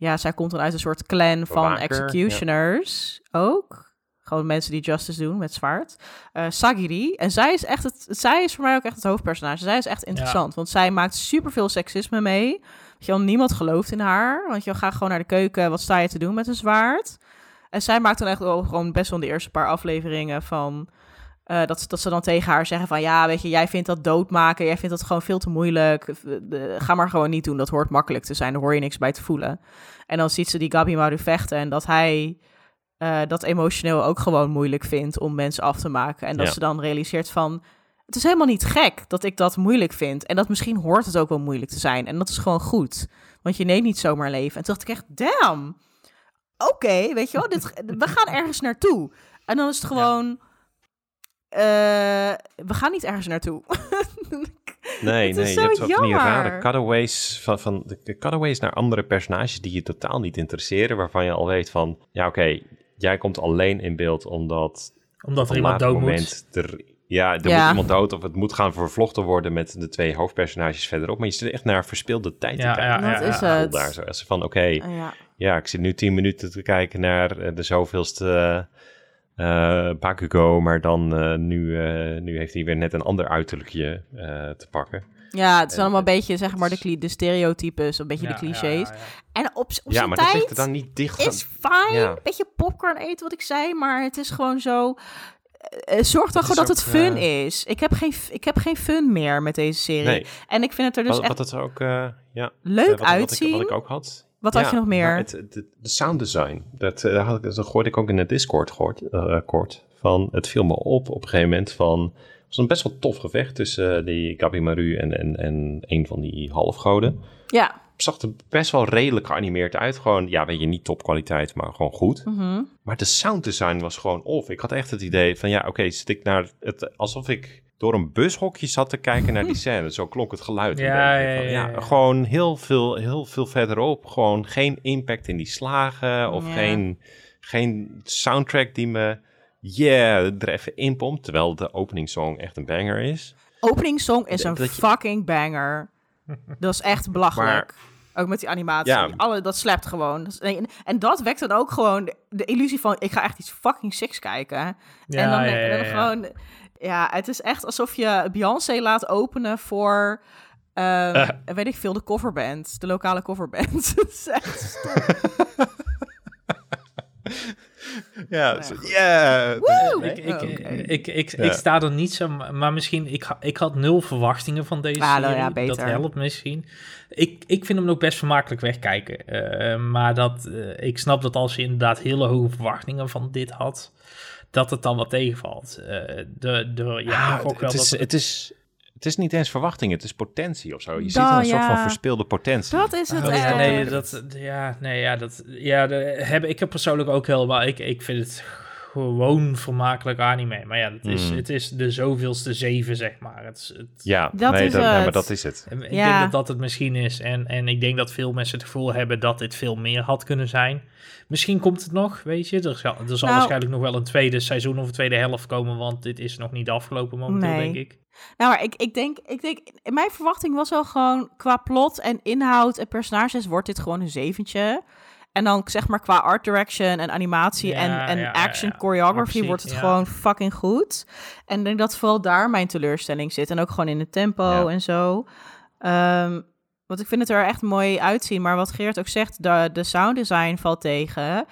ja, zij komt dan uit een soort clan van executioners ook. Gewoon mensen die justice doen met zwaard. Uh, Sagiri. En zij is echt het. Zij is voor mij ook echt het hoofdpersonage. Zij is echt interessant. Want zij maakt superveel seksisme mee. Je wel, niemand gelooft in haar. Want je gaat gewoon naar de keuken. Wat sta je te doen met een zwaard? En zij maakt dan echt wel gewoon best wel de eerste paar afleveringen van uh, dat, dat ze dan tegen haar zeggen van ja, weet je, jij vindt dat doodmaken, jij vindt dat gewoon veel te moeilijk. ga maar gewoon niet doen, dat hoort makkelijk te zijn, daar hoor je niks bij te voelen. En dan ziet ze die Gabi Maru vechten en dat hij uh, dat emotioneel ook gewoon moeilijk vindt om mensen af te maken. En dat ze dan realiseert van, het is helemaal niet gek dat ik dat moeilijk vind. En dat misschien hoort het ook wel moeilijk te zijn. En dat is gewoon goed, want je neemt niet zomaar leven. En toen dacht ik echt, damn, oké, weet je wel, dit, we gaan ergens naartoe. En dan is het gewoon... Uh, we gaan niet ergens naartoe. [LAUGHS] nee, nee, je hebt ook van die rare cutaways, van, van de cutaways naar andere personages die je totaal niet interesseren, waarvan je al weet van, ja oké, jij komt alleen in beeld omdat... Omdat er iemand dood moment moet. Er, ja, er moet iemand dood of het moet gaan vervlochten worden met de twee hoofdpersonages verderop. Maar je zit echt naar verspeelde tijd te kijken. Ja, dat is het. Daar zo, als van, oké, ja. ik zit nu tien minuten te kijken naar eh, de zoveelste uh, Bakugo, maar dan uh, nu, uh, nu heeft hij weer net een ander uiterlijkje te pakken. Ja, het zijn allemaal een beetje, zeg maar, de, de stereotypes, een beetje de clichés. Ja, ja, en op, op ja, maar tijd dat er dan niet dicht. is fijn, een beetje popcorn eten, wat ik zei, maar het is gewoon zo... zorg dan gewoon dat het fun is. Ik heb, geen, ik heb geen fun meer met deze serie. Nee. En ik vind het er dus wat, echt wat het ook, ja, leuk wat, uitzien. Wat ik, wat ik ook had. Wat had je nog meer? Het, de, de sound design. Dat, uh, had ik, dat hoorde ik ook in de Discord gehoord, uh, kort. Van, het viel me op op een gegeven moment van... Het was een best wel tof gevecht tussen uh, die Gabi Maru en, en, en een van die halfgoden. Ja. Het zag er best wel redelijk geanimeerd uit. Gewoon, ja, weet je, niet topkwaliteit, maar gewoon goed. Mm -hmm. Maar de sound design was gewoon off. Ik had echt het idee van, ja, oké, okay, zit ik naar het... Alsof ik door een bushokje zat te kijken naar die scène. Zo klonk het geluid. Ja, ja, ja, ja, gewoon heel veel, heel veel verderop. Gewoon geen impact in die slagen of geen, geen soundtrack die me yeah, er even inpompt. Terwijl de openingssong echt een banger is. Openingssong is een fucking banger. [LAUGHS] Dat is echt belachelijk. ook met die animatie. Ja. Alle, dat slapt gewoon. En dat wekt dan ook gewoon de, illusie van... ik ga echt iets fucking six kijken. Ja, en dan, ja, dan gewoon ja, het is echt alsof je Beyoncé laat openen voor, uh, weet ik veel, de coverband. De lokale coverband. [LAUGHS] [LAUGHS] ja, ja. Ik, ik, ik, ik, ik, sta er niet zo, maar misschien, ik, ik had nul verwachtingen van deze ah, nou ja, Dat helpt misschien. Ik, ik vind hem ook best vermakelijk wegkijken. Uh, maar dat, uh, ik snap dat als je inderdaad hele hoge verwachtingen van dit had, dat het dan wat tegenvalt. Uh, de, de, ja, ah, ook wel het, is, het, is, het is niet eens verwachting, het is potentie of zo. Je ziet een soort van verspeelde potentie. Dat is het. Oh, ja, nee, dat, ja, nee, ja, dat, ja, de, heb, ik heb persoonlijk ook heel, maar ik, ik vind het gewoon vermakelijk anime. Maar ja, het is, mm. het is de zoveelste zeven, zeg maar. Het, het, ja, dat nee, is dat, nee, maar dat is het. Ik ja. denk dat dat het misschien is. En, en ik denk dat veel mensen het gevoel hebben dat dit veel meer had kunnen zijn. Misschien komt het nog, weet je. Er zal, er zal nou, waarschijnlijk nog wel een tweede seizoen of een tweede helft komen, want dit is nog niet afgelopen momenteel, nee. denk ik. Nou, maar ik, ik, denk, ik denk, mijn verwachting was wel gewoon qua plot en inhoud en personages wordt dit gewoon een zeventje. En dan zeg maar qua art direction en animatie en, en action choreography wordt het gewoon fucking goed. En ik denk dat vooral daar mijn teleurstelling zit. En ook gewoon in het tempo en zo. Um, want ik vind het er echt mooi uitzien. Maar wat Geert ook zegt, de, de sound design valt tegen.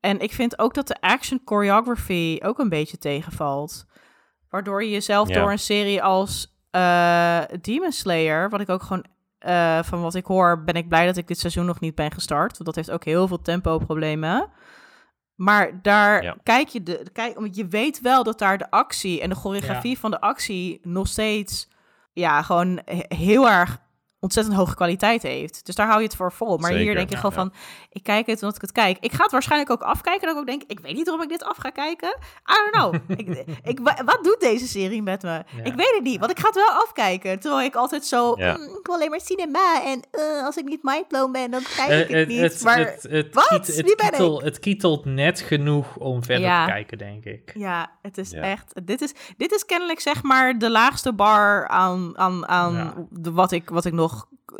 En ik vind ook dat de action choreography ook een beetje tegenvalt. Waardoor je jezelf door een serie als uh, Demon Slayer, wat ik ook gewoon uh, van wat ik hoor, ben ik blij dat ik dit seizoen nog niet ben gestart. Want dat heeft ook heel veel tempo-problemen. Maar daar kijk je, de, kijk, je weet wel dat daar de actie en de choreografie van de actie nog steeds, ja, gewoon heel erg ontzettend hoge kwaliteit heeft. Dus daar hou je het voor vol. Maar hier denk je gewoon van, ik kijk het omdat ik het kijk. Ik ga het waarschijnlijk ook afkijken. Dat ik ook denk, ik weet niet waarom ik dit af ga kijken. I don't know. [LAUGHS] ik, ik, wat doet deze serie met me? Ik weet het niet, want ik ga het wel afkijken. Terwijl ik altijd zo, mm, ik wil alleen maar cinema. En uh, als ik niet mindblown ben, dan kijk ik het, niet. Het, maar het, wat? Kiet, het, kietel, het kietelt net genoeg om verder te kijken, denk ik. Ja, het is echt... Dit is, dit is kennelijk zeg maar de laagste bar aan, aan, aan de, wat, ik, wat ik nog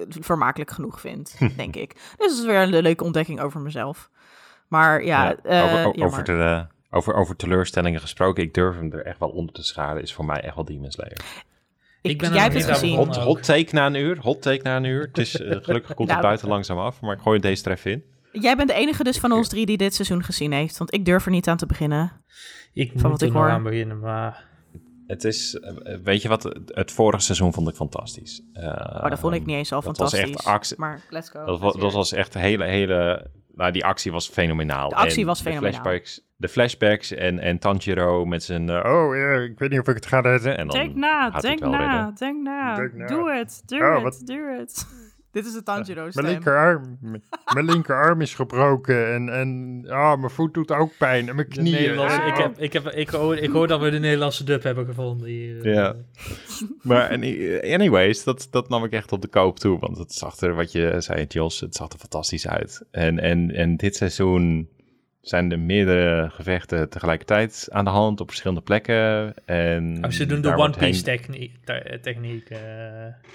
vermakelijk genoeg vind, [LAUGHS] denk ik. Dus dat is weer een leuke ontdekking over mezelf. Maar ja, over, uh, over, de, over, over teleurstellingen gesproken, ik durf hem er echt wel onder te scharen, is voor mij echt wel Demon Slayer. Ik, ben jij hebt het gezien. Hot, hot, take na een uur, hot take na een uur. Het is, uh, [LAUGHS] gelukkig komt het nou, buiten langzaam af, maar ik gooi deze tref in. Jij bent de enige dus van ons drie die dit seizoen gezien heeft, want ik durf er niet aan te beginnen. Ik van moet wat ik hoor. aan beginnen, maar het is, eh, weet je wat, het vorige seizoen vond ik fantastisch. Uh, oh, dat vond ik niet eens al fantastisch. Was echt actie, maar let's go. Dat, was, dat was echt een hele, hele, nou die actie was fenomenaal. De actie was fenomenaal. De flashbacks, de flashbacks en, en Tanjiro met zijn, uh, oh ja, ik weet niet of ik het ga redden. En dan denk na, denk na, denk na, doe het, doe het, doe het. Dit is de Tanjiro stem. [LAUGHS] Mijn linkerarm, mijn linkerarm is gebroken en, en ah, mijn voet doet ook pijn en mijn knieën. ik, heb, ik, heb, ik, hoor, ik hoor dat we de Nederlandse dub hebben gevonden hier. Ja. maar anyways, dat, dat nam ik echt op de koop toe, want het zag er, wat je zei Jos, het zag er fantastisch uit. En, en, en dit seizoen zijn er meerdere gevechten tegelijkertijd aan de hand op verschillende plekken. En oh, ze doen de One Piece techniek. techniek uh...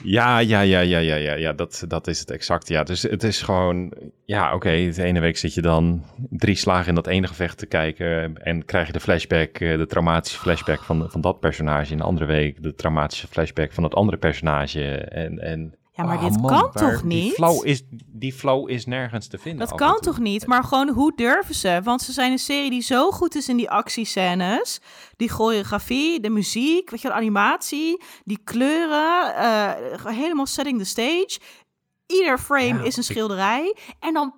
Ja, ja, ja, ja, ja, ja, ja dat, dat is het exact. Ja, dus het is gewoon, ja, oké, de ene week zit je dan drie slagen in dat ene gevecht te kijken en krijg je de flashback, eh, de traumatische flashback van, van dat personage. In de andere week de traumatische flashback van het andere personage. En, en ja, maar oh, dit kan toch niet? Die flow, is, die flow is nergens te vinden. Dat kan toch niet? Maar gewoon, hoe durven ze? Want ze zijn een serie die zo goed is in die actiescènes. Die choreografie, de muziek, weet je, de animatie, die kleuren. Uh, helemaal setting the stage. Ieder frame is een schilderij. En dan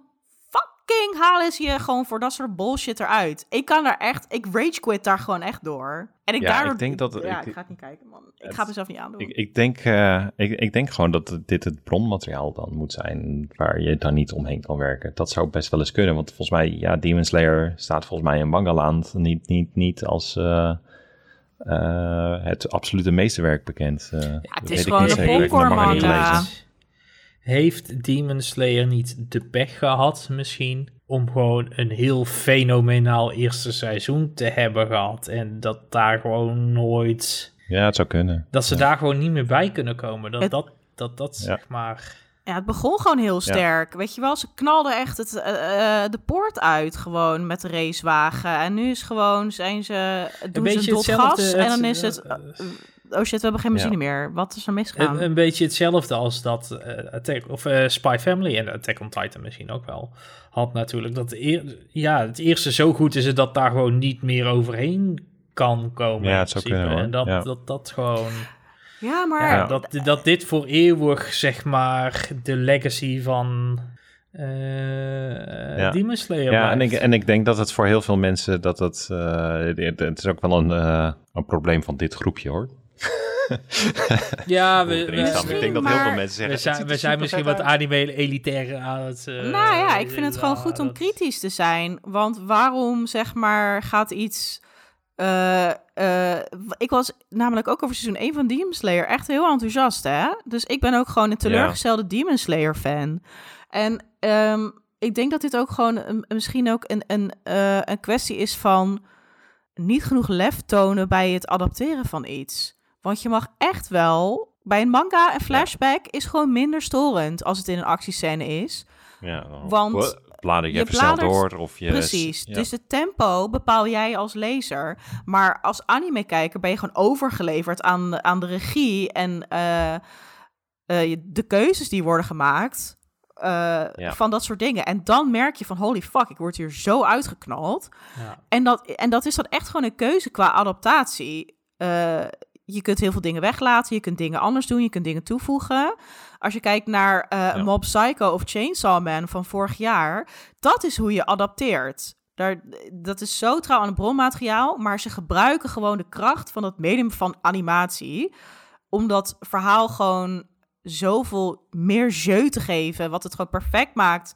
fucking halen ze je gewoon voor dat soort bullshit eruit. Ik kan daar echt, ik rage quit daar gewoon echt door. En ik ja, daardoor, ik denk dat... Ja, ik, ga het niet kijken, man. Ik ga het mezelf niet aandoen. Ik, ik denk, uh, ik, ik denk gewoon dat dit het bronmateriaal dan moet zijn waar je dan niet omheen kan werken. Dat zou best wel eens kunnen, want volgens mij, ja, Demon Slayer staat volgens mij in Bangaland niet, niet, niet als... Uh, uh, het absolute meesterwerk bekend. Uh, ja, het is gewoon een popcorn heeft Demon Slayer niet de pech gehad misschien om gewoon een heel fenomenaal eerste seizoen te hebben gehad en dat daar gewoon nooit... Ja, het zou kunnen. Dat ze daar gewoon niet meer bij kunnen komen. Dat dat, dat, dat zeg maar... Ja, het begon gewoon heel sterk. Weet je wel, ze knalden echt het, uh, de poort uit gewoon met de racewagen. En nu is gewoon, zijn ze, doen een ze dot gas en dan is het oh shit, we hebben geen machine meer. Wat is er misgegaan? Een, een beetje hetzelfde als dat uh, Attack, of uh, Spy Family en Attack on Titan misschien ook wel had natuurlijk. Dat ja, het eerste zo goed is het dat daar gewoon niet meer overheen kan komen. Ja, het zou kunnen En dat, dat, dat gewoon... Ja, maar... Ja, dat, dat dit voor eeuwig, zeg maar, de legacy van... Uh, ja. Demon Slayer Ja, en ik, en ik denk dat het voor heel veel mensen dat het, uh, het, is ook wel een, uh, een probleem van dit groepje hoor. [LAUGHS] ja, we, we, ik denk dat heel veel mensen zeggen... We zijn, we zijn misschien wat anime-elitair aan het... Uh, nou ja, ik vind het gewoon goed om kritisch te zijn. Want waarom, zeg maar, gaat iets... Uh, uh, ik was namelijk ook over seizoen 1 van Demon Slayer echt heel enthousiast, hè? Dus ik ben ook gewoon een teleurgestelde ja. Demon Slayer fan. En um, ik denk dat dit ook gewoon een, misschien ook een, een, uh, een kwestie is van niet genoeg lef tonen bij het adapteren van iets. Want je mag echt wel. Bij een manga een flashback is gewoon minder storend als het in een actiescène is. Ja, want blader je, je even snel door. Of je, precies. Dus het tempo bepaal jij als lezer. Maar als anime-kijker ben je gewoon overgeleverd aan, aan de regie en uh, uh, de keuzes die worden gemaakt. van dat soort dingen. En dan merk je van holy fuck, ik word hier zo uitgeknald. Ja. En, dat, en dat is dan echt gewoon een keuze qua adaptatie. Je kunt heel veel dingen weglaten, je kunt dingen anders doen, je kunt dingen toevoegen. Als je kijkt naar uh, Mob Psycho of Chainsaw Man van vorig jaar, dat is hoe je adapteert. Daar, dat is zo trouw aan het bronmateriaal, maar ze gebruiken gewoon de kracht van het medium van animatie om dat verhaal gewoon zoveel meer jeu te geven, wat het gewoon perfect maakt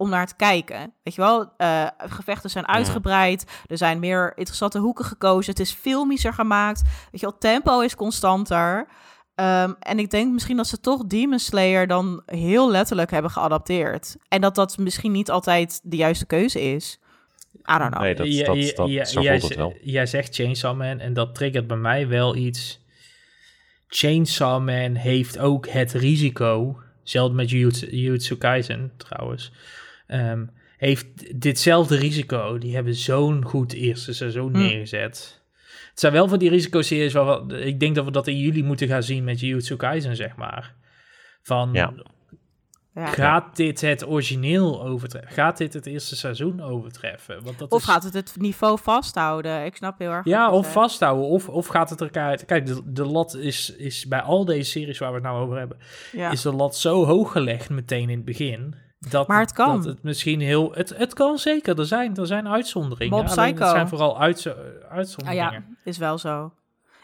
om naar te kijken. Weet je wel, uh, gevechten zijn uitgebreid, er zijn meer interessante hoeken gekozen, het is filmischer gemaakt, weet je wel, tempo is constanter. Um, en ik denk misschien dat ze toch Demon Slayer dan heel letterlijk hebben geadapteerd. En dat dat misschien niet altijd de juiste keuze is. I don't know. Nee, dat, ja, dat, dat, ja, zo jij, het wel. Jij zegt Chainsaw Man en dat triggert bij mij wel iets. Chainsaw Man heeft ook het risico, zelfs met Jujutsu Kaisen trouwens, um, heeft ditzelfde risico. Die hebben zo'n goed eerste seizoen hm. neergezet het zijn wel van die risicoseries waar ik denk dat we dat in juli moeten gaan zien met Jujutsu Kaisen, zeg maar. Van, ja. gaat dit het origineel overtreffen? Gaat dit het eerste seizoen overtreffen? Want dat of gaat het het niveau vasthouden? Ik snap heel erg. Ja, of vasthouden. Of, of gaat het elkaar... Kijk, de, de lat is, is bij al deze series waar we het nou over hebben... is de lat zo hoog gelegd meteen in het begin dat, maar het kan. Dat het misschien heel... Het, het kan zeker. Er zijn, er zijn uitzonderingen. Mob Psycho. Het zijn vooral uit, uitzonderingen. Ah, ja, is wel zo.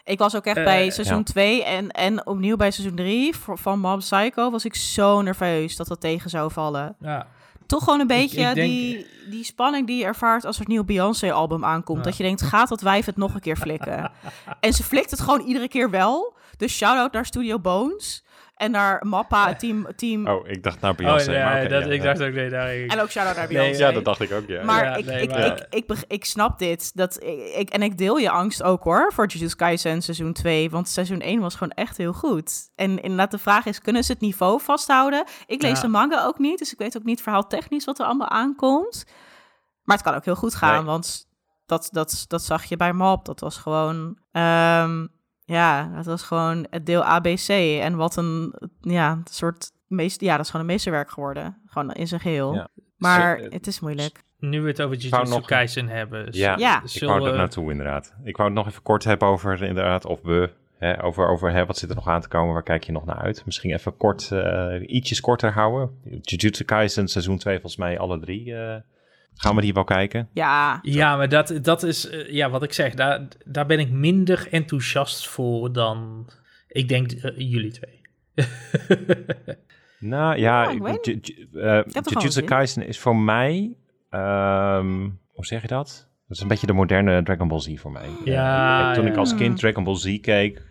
Ik was ook echt bij eh, seizoen 2 en, en opnieuw bij seizoen 3 van Mob Psycho was ik zo nerveus dat dat tegen zou vallen. Ja. Toch gewoon een beetje die, die spanning die je ervaart als er een nieuw Beyoncé-album aankomt. Dat je denkt, gaat dat wijf het nog een keer flikken? [LAUGHS] en ze flikt het gewoon iedere keer wel. Dus shout-out naar Studio Bones. En naar Mappa, [LAUGHS] team, team... Oh, ik dacht naar Beyoncé. Oh, nee, dat, ik dacht ook, nee, daar... En ook shout-out naar Beyoncé. ja, dat dacht ik ook, ja. Maar, ik, ik, Ik, ik, snap dit. Dat, ik, en ik deel je angst ook, hoor, voor Jujutsu Kaisen seizoen 2. Want seizoen 1 was gewoon echt heel goed. En inderdaad, de vraag is, kunnen ze het niveau vasthouden? Ik lees de manga ook niet, dus ik weet ook niet verhaal technisch wat er allemaal aankomt. Maar het kan ook heel goed gaan, want dat, dat, dat zag je bij Mob. Dat was gewoon... Um, ja, dat was gewoon het deel ABC. En wat een ja, soort meest, ja, dat is gewoon een meesterwerk geworden. Gewoon in zijn geheel. Maar het is moeilijk. Nu we het over Jujutsu nog... Kaisen hebben. Ja, ja. ik wou er naartoe inderdaad. Ik wou het nog even kort hebben over inderdaad, of we, hè, over, over hè, wat zit er nog aan te komen, waar kijk je nog naar uit? Misschien even kort, uh, ietsjes korter houden. Jujutsu Kaisen seizoen 2 volgens mij alle drie uh, Gaan we die wel kijken? Ja. Ja, maar dat, dat is, uh, ja, wat ik zeg, daar, daar ben ik minder enthousiast voor dan, ik denk, uh, jullie twee. [LAUGHS] nou ja, oh, uh, Jujutsu Kaisen is voor mij, um, hoe zeg je dat? Dat is een beetje de moderne Dragon Ball Z voor mij. Ja, toen ja. ik als kind Dragon Ball Z keek,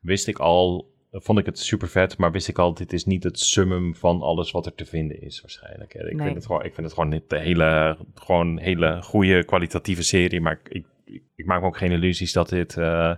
wist ik al vond ik het super vet, maar wist ik al, dit is niet het summum van alles wat er te vinden is waarschijnlijk. Ik, vind, het gewoon, ik vind het gewoon niet de hele, gewoon hele goede kwalitatieve serie, maar ik, ik, ik maak me ook geen illusies dat dit uh,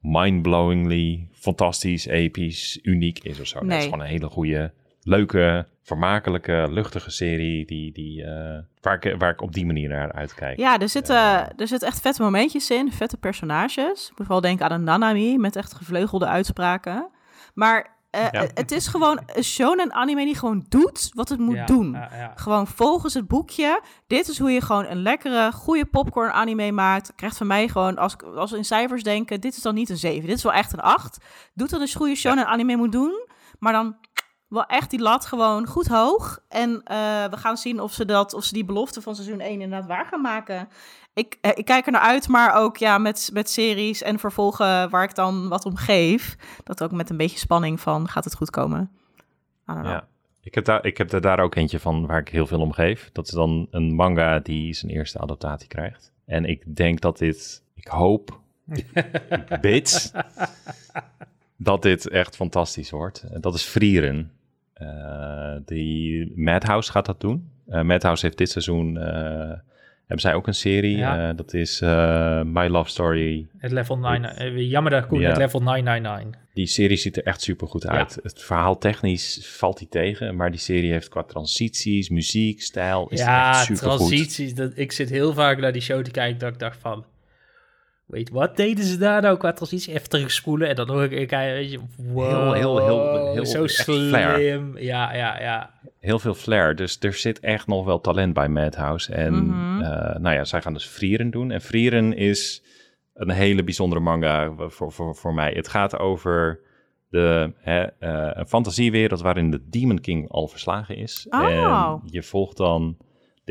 mindblowingly fantastisch, episch, uniek is of zo. Nee. Het is gewoon een hele goede, leuke, vermakelijke, luchtige serie die, die, uh, waar, ik, waar ik op die manier naar uitkijk. Ja, er zitten, uh, er zitten echt vette momentjes in, vette personages. Ik moet vooral denken aan een Nanami met echt gevleugelde uitspraken. Maar uh, het is gewoon een shonen anime die gewoon doet wat het moet doen. gewoon volgens het boekje. Dit is hoe je gewoon een lekkere, goede popcorn anime maakt. Krijgt van mij gewoon, als, als we in cijfers denken, dit is dan niet een 7. Dit is wel echt een 8. Doet dat een goede shonen anime moet doen. Maar dan wel echt die lat gewoon goed hoog. En uh, we gaan zien of ze, dat, of ze die belofte van seizoen 1 inderdaad waar gaan maken ik, eh, ik kijk er naar uit, maar ook ja, met, met series en vervolgen waar ik dan wat om geef. Dat ook met een beetje spanning van, gaat het goed komen? Ja, ik heb, daar, ik heb er daar ook eentje van waar ik heel veel om geef. Dat is dan een manga die zijn eerste adaptatie krijgt. En ik denk dat dit, ik hoop, [LAUGHS] ik bid, dat dit echt fantastisch wordt. Dat is Frieren. Uh, die Madhouse gaat dat doen. Uh, Madhouse heeft dit seizoen hebben zij ook een serie. Ja. Uh, dat is uh, My Love Story. Het level 9. Uh, jammer dat Koen, ja. het level 999. Die serie ziet er echt super goed uit. Ja. Het verhaal technisch valt hij tegen, maar die serie heeft qua transities, muziek, stijl is ja, echt super transities. Dat, ik zit heel vaak naar die show te kijken dat ik dacht van... Weet wat deden ze daar nou qua transitie? Even terugspoelen en dan hoor ik, weet je, wow, heel, heel, heel, heel zo slim. Ja, ja, ja. Heel veel flair. Dus er zit echt nog wel talent bij Madhouse. En mm nou ja, zij gaan dus Frieren doen. En Frieren is een hele bijzondere manga voor, voor, voor mij. Het gaat over de, hè, uh, een fantasiewereld waarin de Demon King al verslagen is. Oh. En je volgt dan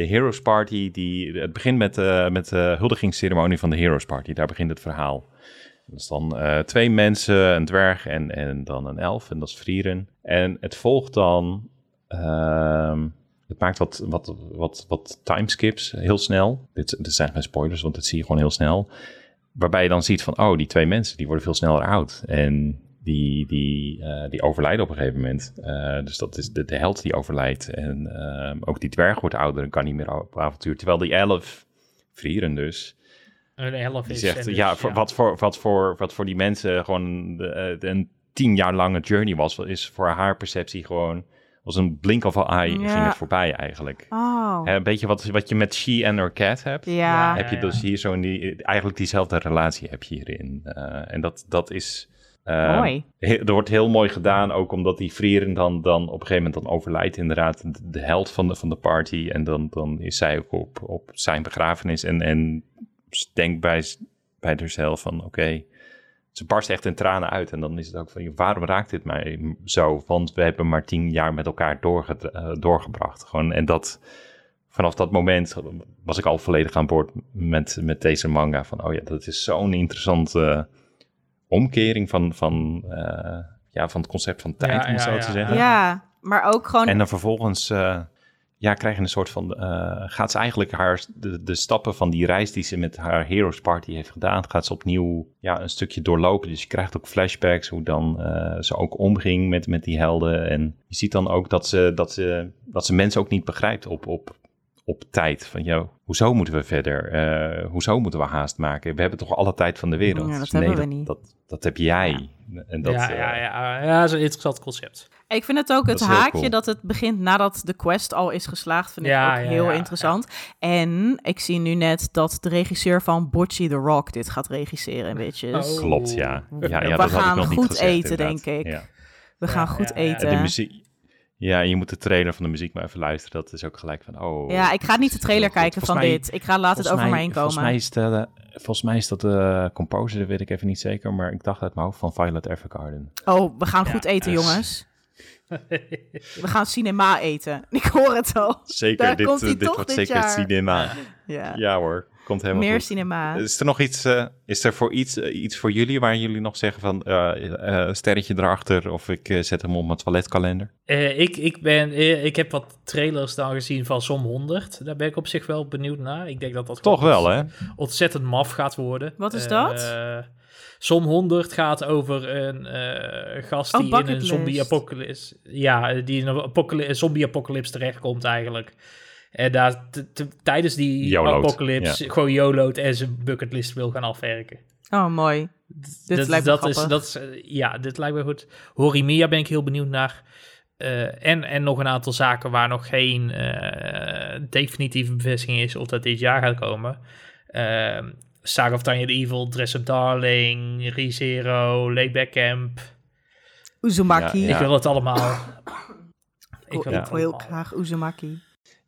de Heroes Party. Die, het begint met, uh, met de huldigingsceremonie van de Heroes Party. Daar begint het verhaal. Dat is dan uh, twee mensen, een dwerg en, en dan een elf. En dat is Frieren. En het volgt dan... Uh, het maakt wat, wat, wat, wat timeskips heel snel. Dit, dit zijn geen spoilers, want dat zie je gewoon heel snel. Waarbij je dan ziet van, oh, die twee mensen, die worden veel sneller oud. En die, die, uh, die overlijden op een gegeven moment. Uh, dus dat is de, de held die overlijdt. En uh, ook die dwerg wordt ouder en kan niet meer op avontuur. Terwijl die elf, Vrieren dus... Een elf die is... zegt, dus, ja, voor, Wat, voor, wat, voor, wat voor die mensen gewoon de, de, een tien jaar lange journey was... is voor haar perceptie gewoon... was een blink of an eye, ja. ging het voorbij eigenlijk. Oh. Een beetje wat, wat je met She en her cat hebt. Ja. Heb je dus hier zo in die... Eigenlijk diezelfde relatie heb je hierin. en dat, dat is... Uh, mooi. Er wordt heel mooi gedaan, ook omdat die Vrieren dan, dan op een gegeven moment dan overlijdt inderdaad de, held van de, van de party. En dan, dan is zij ook op, op zijn begrafenis en, en denkt bij, bij zichzelf van oké, ze barst echt in tranen uit. En dan is het ook van waarom raakt dit mij zo? Want we hebben maar tien jaar met elkaar uh, doorgebracht. Gewoon, en dat vanaf dat moment was ik al volledig aan boord met, met deze manga. Van oh ja, dat is zo'n interessante... Omkering van, van, uh, ja, van het concept van tijd, ja, om het ja, zo ja. te zeggen. Ja, maar ook gewoon... En dan vervolgens uh, ja, krijg je een soort van... Uh, gaat ze eigenlijk haar, de, de stappen van die reis die ze met haar Heroes Party heeft gedaan... gaat ze opnieuw ja, een stukje doorlopen. Dus je krijgt ook flashbacks hoe dan ze ook omging met, met die helden. En je ziet dan ook dat ze, dat ze, dat ze mensen ook niet begrijpt op... op op tijd. Van, joh, hoezo moeten we verder? Uh, hoezo moeten we haast maken? We hebben toch alle tijd van de wereld? Ja, dat dus hebben nee, we dat, niet. Dat, dat heb jij. Ja. En dat, ja, ja, ja, ja, dat is een interessant concept. Ik vind het ook het Dat haakje cool. dat het begint nadat de quest al is geslaagd, vind Ja, ik ook ja, heel ja, interessant. En ik zie nu net dat de regisseur van Bocce the Rock dit gaat regisseren, bitches. Oh. Klopt, ja. ja, ja We dat had ik gaan nog niet goed gezegd, eten, inderdaad. denk ik. Ja. We Ja, gaan goed ja, ja. eten. En de muziek... Ja, je moet de trailer van de muziek maar even luisteren. Dat is ook gelijk van, oh... Ja, ik ga niet de trailer kijken van mij- dit. Ik ga laten het over me heen Volgens mij komen. is, de, volgens mij is dat de composer, dat weet ik even niet zeker. Maar ik dacht uit mijn hoofd van Violet Evergarden. Oh, we gaan Ja, goed eten, dus- jongens. [LAUGHS] We gaan cinema eten. [LAUGHS] Ik hoor het al. Zeker, Daar dit, komt eh, dit toch wordt dit zeker jaar. cinema. Ja. Ja hoor, komt helemaal Meer goed. cinema. Is er nog iets, eh, is er voor iets, eh, iets voor jullie waar jullie nog zeggen van eh, eh, sterretje erachter of ik eh, zet hem op mijn toiletkalender? Eh, ik, ik, ben, ik heb wat trailers dan gezien van Som 100. Daar ben ik op zich wel benieuwd naar. Ik denk dat dat Toch wel hè? ontzettend maf gaat worden. Wat is Eh, dat? Som 100 gaat over een eh, gast Oh, die in een bucketlist. zombie-apocalypse... Ja, die in een zombie-apocalypse terechtkomt eigenlijk. En daar t- t- tijdens die YOLO't, apocalypse gewoon YOLO't en zijn bucketlist wil gaan afwerken. Oh, mooi. Dit dat, lijkt me dat is, grappig. dat is, eh, Ja, dit lijkt me goed. Horimiya ben ik heel benieuwd naar. Eh, en, en nog een aantal zaken waar nog geen eh, definitieve bevestiging is of dat dit jaar gaat komen. Uh, Saga of Tanya the Evil, Dress Up Darling, ReZero, Layback Camp. Uzumaki. Ja, Ik wil het allemaal. [COUGHS] Ik, wil ik het wil heel graag Uzumaki.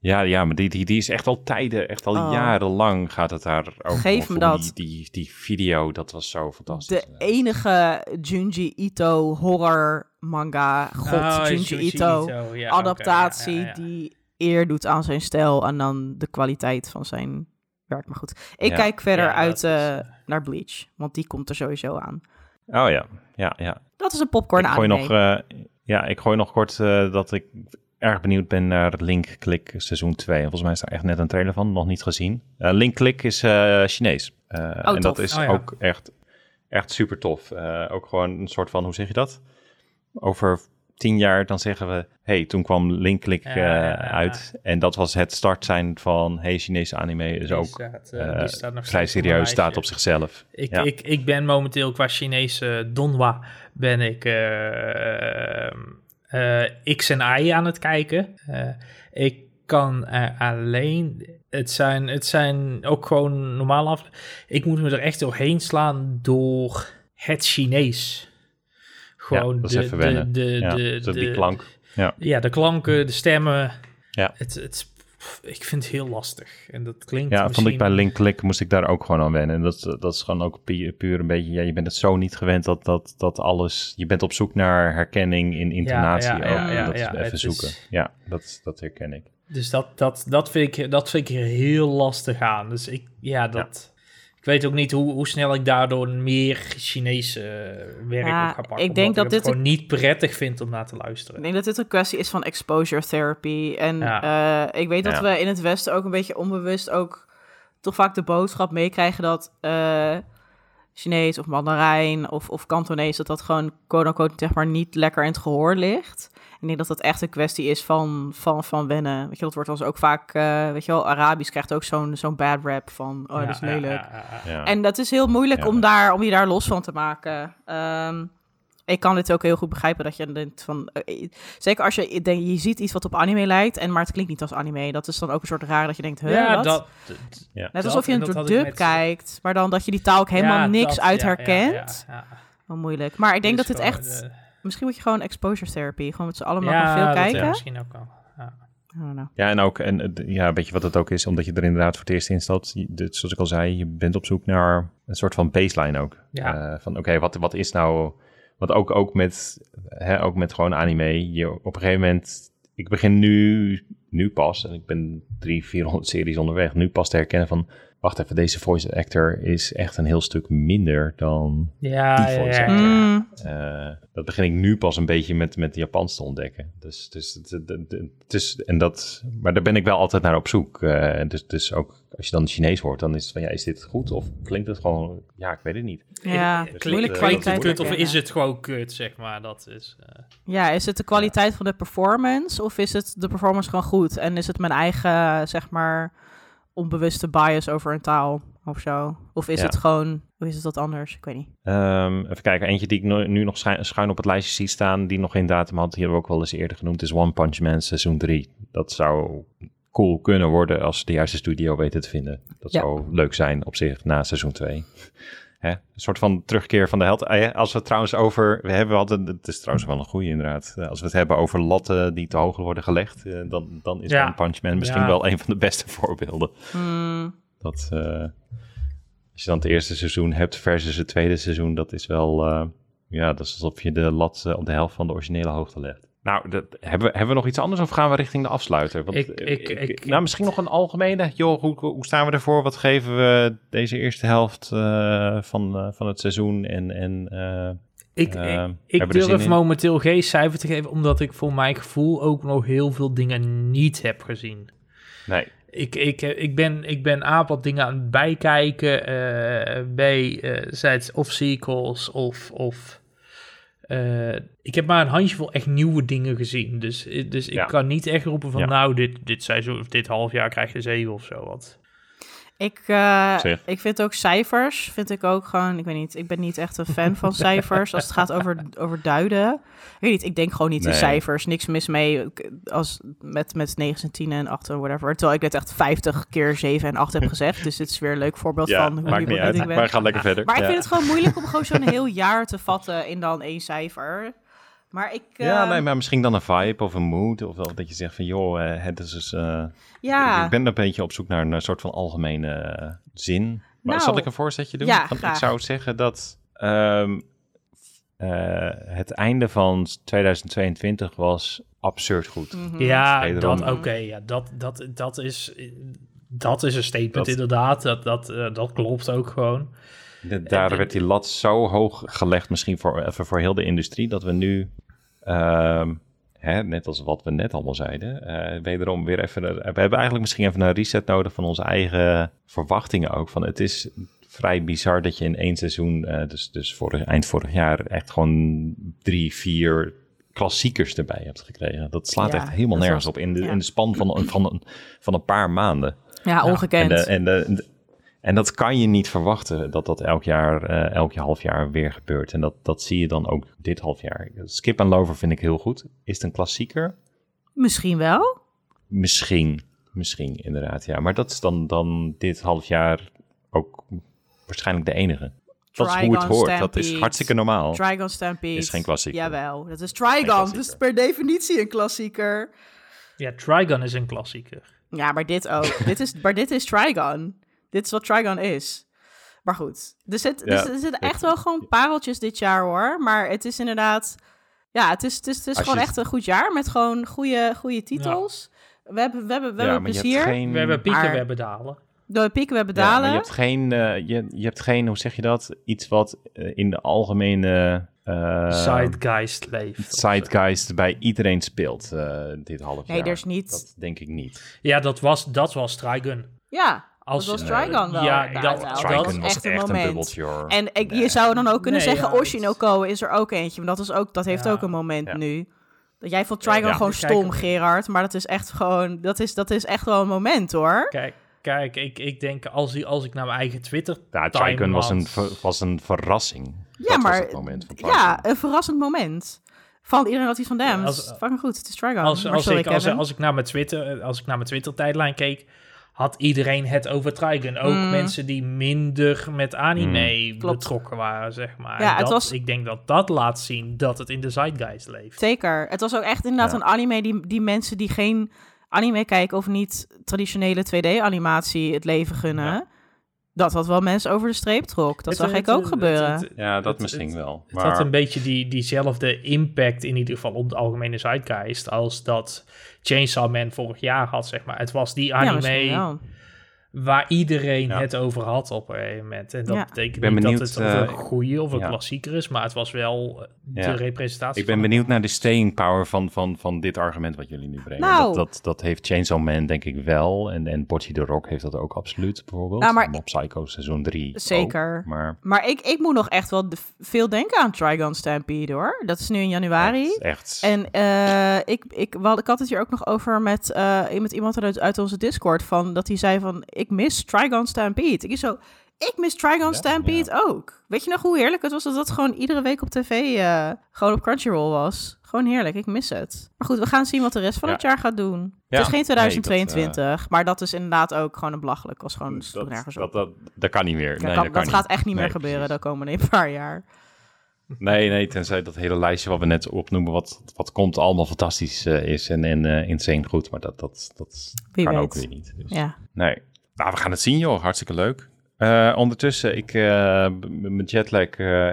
Ja, ja maar die, die, die is echt al tijden, echt al Oh. jarenlang gaat het daar over. Geef me dat. Die, die, die video, dat was zo fantastisch. De enige Junji Ito horror manga, god, Oh, Junji, Ito, ja, adaptatie ja, ja, ja. die eer doet aan zijn stijl en dan de kwaliteit van zijn werk. Maar goed, ik Ja. kijk verder Ja, uit is, eh, eh, naar Bleach, want die komt er sowieso aan. Oh ja, ja, ja. Dat is een popcorn ik gooi anime. nog, eh, ja, ik gooi nog kort eh, dat ik erg benieuwd ben naar Link Click seizoen 2. Volgens mij is daar echt net een trailer van, nog niet gezien. Eh, Link Click is eh, Chinees. Eh, en dat is Oh ja. ook echt, echt super tof. Ook gewoon een soort van, hoe zeg je dat? Over tien jaar dan zeggen we, hey, toen kwam Link Click uit. En dat was het start zijn van, hey, Chinese anime is Die ook staat, die staat nog vrij serieus, staat op zichzelf. Ik, Ja. ik, ik ben momenteel qua Chinese donwa ben ik eh, X en Y aan het kijken. Eh, ik kan er alleen het zijn, het zijn ook gewoon normaal af. Ik moet me er echt doorheen slaan door het Chinees. Gewoon ja, dat de, is even wennen. De, de, ja, de, die de- klank. Ja. Ja, de klanken, de stemmen. Ja. Het, het, ik vind het heel lastig. En dat klinkt Ja, vond ik misschien- bij Link Click moest ik daar ook gewoon aan wennen. En dat, dat is gewoon ook pu- puur een beetje, ja, je bent het zo niet gewend dat, dat, dat alles, je bent op zoek naar herkenning in intonatie ja, En dat is even zoeken. is- Ja, dat, dat herken ik. Dus dat, dat, dat, vind ik, dat vind ik heel lastig aan. Dus ik, ja, dat... Ik weet ook niet hoe, hoe snel ik daardoor meer Chinese eh, werk Ja, op ga pakken. ik denk omdat dat het dit gewoon niet prettig vind om naar te luisteren. Ik denk dat dit een kwestie is van exposure therapy. En eh, ik weet dat Ja. we in het Westen ook een beetje onbewust ook toch vaak de boodschap meekrijgen dat eh, Chinees of Mandarijn of, of Kantonees, dat dat gewoon quote-unquote zeg maar niet lekker in het gehoor ligt. Ik denk dat dat echt een kwestie is van, van, van wennen. Weet je, dat wordt ons ook vaak, eh, weet je wel, Arabisch krijgt ook zo'n zo'n bad rap van, oh, dat is lelijk. ja, ja, ja. Ja. En dat is heel moeilijk Ja. om, daar, om je daar los van te maken. Ehm, ik kan dit ook heel goed begrijpen dat je denkt van... eh, zeker als je denkt, je ziet iets wat op anime lijkt, en, maar het klinkt niet als anime. Dat is dan ook een soort raar dat je denkt, huh, Ja, wat? dat, Ja. Net dat- alsof je en een dub met- kijkt, maar dan dat je die taal ook helemaal ja, niks dat- uit ja, ja, herkent. ja, ja. Wel moeilijk. Maar ik denk Dus dat dit gewoon, echt... eh, Misschien moet je gewoon exposure therapy, gewoon met z'n allen maar ja, veel dat- ja, kijken. misschien ook wel. Ja. En ook, en, eh, ja, weet je wat het ook is? Omdat je er inderdaad voor het eerst in stapt. Zoals ik al zei, je bent op zoek naar een soort van baseline ook. Ja. Eh, van oké, wat, wat is nou... Want ook, ook, met, hè, ook met gewoon anime, je op een gegeven moment... Ik begin nu, nu pas, en ik ben drie, 400 series onderweg, nu pas te herkennen van... Wacht even, deze voice actor is echt een heel stuk minder dan Ja, Die ja, voice ja, actor. ja. Mm, eh, dat begin ik nu pas een beetje met, met Japans te ontdekken. Dus, dus het, het, het- het is, en dat, maar daar ben ik wel altijd naar op zoek. Eh, dus, dus ook als je dan Chinees hoort, dan is het van ja, is dit goed of klinkt het gewoon, ja, ik weet het niet. ja, Klinkt- het dat kut of is het gewoon kut, zeg maar. Dat is... eh, Ja, is het de kwaliteit van de performance of is het de performance gewoon goed? En is het mijn eigen, zeg maar, onbewuste bias over een taal of zo? Of is Ja. het gewoon, of is het wat anders? Ik weet niet. Ehm, even kijken, eentje die ik nu, nu nog schuin, schuin op het lijstje zie staan, die nog geen datum had, die hebben we ook wel eens eerder genoemd, is One Punch Man seizoen 3. Dat zou cool kunnen worden als de juiste studio weten te vinden. Dat Ja. zou leuk zijn op zich na seizoen 2. Hè? Een soort van terugkeer van de held. Eh, Als we het trouwens over, we hebben altijd, het is trouwens wel een goede inderdaad. Eh, Als we het hebben over latten die te hoog worden gelegd, eh, dan, dan is Ja. One Punch Man misschien Ja. wel een van de beste [LAUGHS] voorbeelden. Hmm, Dat, eh, als je dan het eerste seizoen hebt versus het tweede seizoen, dat is wel, eh, ja, dat is alsof je de lat op de helft van de originele hoogte legt. Nou, dat, hebben, we, hebben we nog iets anders of gaan we richting de afsluiter? Want, Ik- eh, ik- ik- nou, misschien nog een algemene. Joh, hoe, hoe staan we ervoor? Wat geven we deze eerste helft eh, van, eh, van het seizoen? En, en eh, Ik, Eh, ik, durf momenteel geen cijfer te geven, omdat ik voor mijn gevoel ook nog heel veel dingen niet heb gezien. nee, Ik, ik, ik, ben, ik ben A, wat dingen aan het bijkijken. eh B, eh zij het of sequels of... of eh, ik heb maar een handjevol echt nieuwe dingen gezien. Dus, dus ik Ja. kan niet echt roepen van... Ja. nou, dit, dit seizoen of dit half jaar krijg je zeven of zo. Wat. Ik, eh, ik vind ook cijfers, vind ik ook gewoon, ik weet niet, ik ben niet echt een fan van [LAUGHS] cijfers als het gaat over, over duiden. Ik weet niet, ik denk gewoon niet in cijfers, niks mis mee als met, met 9 en 10 en 8 en whatever. Terwijl ik net echt 50 keer 7 en 8 heb [LAUGHS] gezegd, dus dit is weer een leuk voorbeeld ja, van hoe maakt niet uit. ik ben. Maar ga lekker verder. Maar ik vind het gewoon moeilijk om gewoon zo'n [LAUGHS] heel jaar te vatten in dan één cijfer. Maar ik... Ja, eh, nee, maar misschien dan een vibe of een mood. Of wel dat je zegt van, joh, eh, het is dus... eh, ja. Ik ben een beetje op zoek naar een soort van algemene eh, zin. Maar Nou, zal ik een voorzetje doen? ja, ik zou zeggen dat ehm, eh, het einde van 2022 was absurd goed. Mhm. Ja, wederom- dat, oké, ja, dat, dat, dat, is, dat is een statement Dat- inderdaad. Dat, dat, eh, dat klopt ook gewoon. De- daar werd die lat zo hoog gelegd, misschien voor, even voor heel de industrie, dat we nu, ehm, hè, net als wat we net allemaal zeiden, eh, wederom weer even, we hebben eigenlijk misschien even een reset nodig van onze eigen verwachtingen ook. Van het is vrij bizar dat je in één seizoen, eh, dus, dus vorig, eind vorig jaar, echt gewoon drie, vier klassiekers erbij hebt gekregen. Dat slaat Ja, echt helemaal nergens was- op in de, ja. in de span van, een- van, een, van een paar maanden. Ja, En, ongekend. de, en, de, en dat kan je niet verwachten, dat dat elk jaar, eh, elk half jaar weer gebeurt. En dat, dat zie je dan ook dit half jaar. Skip en Lover vind ik heel goed. Is het een klassieker? Misschien wel. Misschien. Misschien, inderdaad, ja. Maar dat is dan, dan dit half jaar ook waarschijnlijk de enige. Dat is hoe het hoort. Dat is hartstikke normaal. Trigon Stampede. Is geen klassieker. Jawel, dat is Trigon. is per definitie een klassieker. Ja, Trigon is een klassieker. Ja, maar dit ook. dit is, maar dit is Trigon. Dit is wat Trigon is. Maar goed, er, zit, Ja, er, zitten echt wel gewoon pareltjes dit jaar hoor. Maar het is inderdaad... Ja, het is, het is, het is gewoon je- echt een goed jaar met gewoon goede, goede titels. We hebben, we hebben, we ja, hebben maar je plezier. hebt geen... We hebben pieken, Maar- we hebben dalen. De pieken, we hebben dalen. je hebt geen, eh, je, je hebt geen, hoe zeg je dat? Iets wat eh, in de algemene eh, Zeitgeist leeft. zeitgeist bij iedereen speelt eh, dit half Nee, jaar. er is niet- Dat denk ik niet. Ja, dat was, dat was Trigun. Ja, Als, dat was Trigon wel. Ja, dat, wel. dat, Trigon was was echt echt een een, bubbeltje hoor. En ik, Nee. je zou dan ook kunnen Nee, zeggen, ja, Oshinoko is er ook eentje. Want dat is ook, dat heeft Ja. ook een moment Ja. nu. Dat jij vond Trigon Ja. gewoon Kijk, stom, Gerard. Maar dat is echt gewoon, dat is, dat is echt wel een moment hoor. Kijk, kijk ik, ik denk als, ik- als ik naar mijn eigen Twitter Ja, Trigon was een, was een verrassing. Ja, dat maar was het moment van Trigon. ja, een verrassend moment. Van iedereen had iets van, damn, Als- het is fucking goed. Het is Trigon. Als, als, sorry, ik, als, ik naar mijn Twitter, als ik naar mijn Twitter tijdlijn keek, had iedereen het over Trigun. Ook Mm. mensen die minder met anime Klopt. betrokken waren, zeg maar. Ja, het was- Ik denk dat dat laat zien dat het in de zeitgeist leeft. Zeker. Het was ook echt inderdaad Ja. een anime die, die mensen die geen anime kijken of niet traditionele 2D-animatie het leven gunnen. Ja. Dat dat wel mensen over de streep trok. Dat Het- zag het- ik ook het- gebeuren. het- het- Ja, dat het- misschien het- wel. Het had een beetje die, diezelfde impact in ieder geval op de algemene zeitgeist als dat Chainsaw Man vorig jaar had, zeg maar. Het was die ja, anime misschien wel. Waar iedereen Ja. het over had op een gegeven moment. En dat Ja. betekent ben niet benieuwd, dat het of een eh, goede of een ja. klassieker is, maar het was wel eh, de representatie Ik ben van benieuwd naar de staying power van, van, van dit argument wat jullie nu brengen. Nou. Dat, dat, dat heeft Chainsaw Man denk ik wel. En, en Bocchi the Rock heeft dat ook absoluut bijvoorbeeld. Nou, maar- Mob Psycho seizoen 3 Zeker. Maar Maar ik, ik moet nog echt wel de- veel denken aan Trigon Stampede, hoor. Dat is nu in januari. echt, echt En eh, ik, ik, wel, ik had het hier ook nog over met, eh, met iemand uit, uit onze Discord. Van, dat hij zei van, ik mis Trigon Stampede. Ik is zo, ik mis Trigon Ja? Stampede ook. Weet je nog hoe heerlijk het was dat dat gewoon iedere week op tv eh, gewoon op Crunchyroll was? Gewoon heerlijk, ik mis het. Maar goed, we gaan zien wat de rest van Ja. het jaar gaat doen. Ja, Het is geen nee, 2022, maar dat is inderdaad ook gewoon een belachelijk. was gewoon dat, nergens dat, op. dat, dat kan niet meer. Dat, nee, kan- dat kan dat niet. gaat echt niet meer Nee, gebeuren precies. de komende [LAUGHS] paar jaar. Nee, nee, tenzij dat hele lijstje wat we net opnoemen, wat, wat komt, allemaal fantastisch eh, is en, en eh, insane goed. Maar dat, dat, dat Wie kan weet. ook weer niet. Dus. Ja. Nee. Nou, we gaan het zien, joh. Hartstikke leuk. Eh, ondertussen, ik, m- mijn jetlag, eh,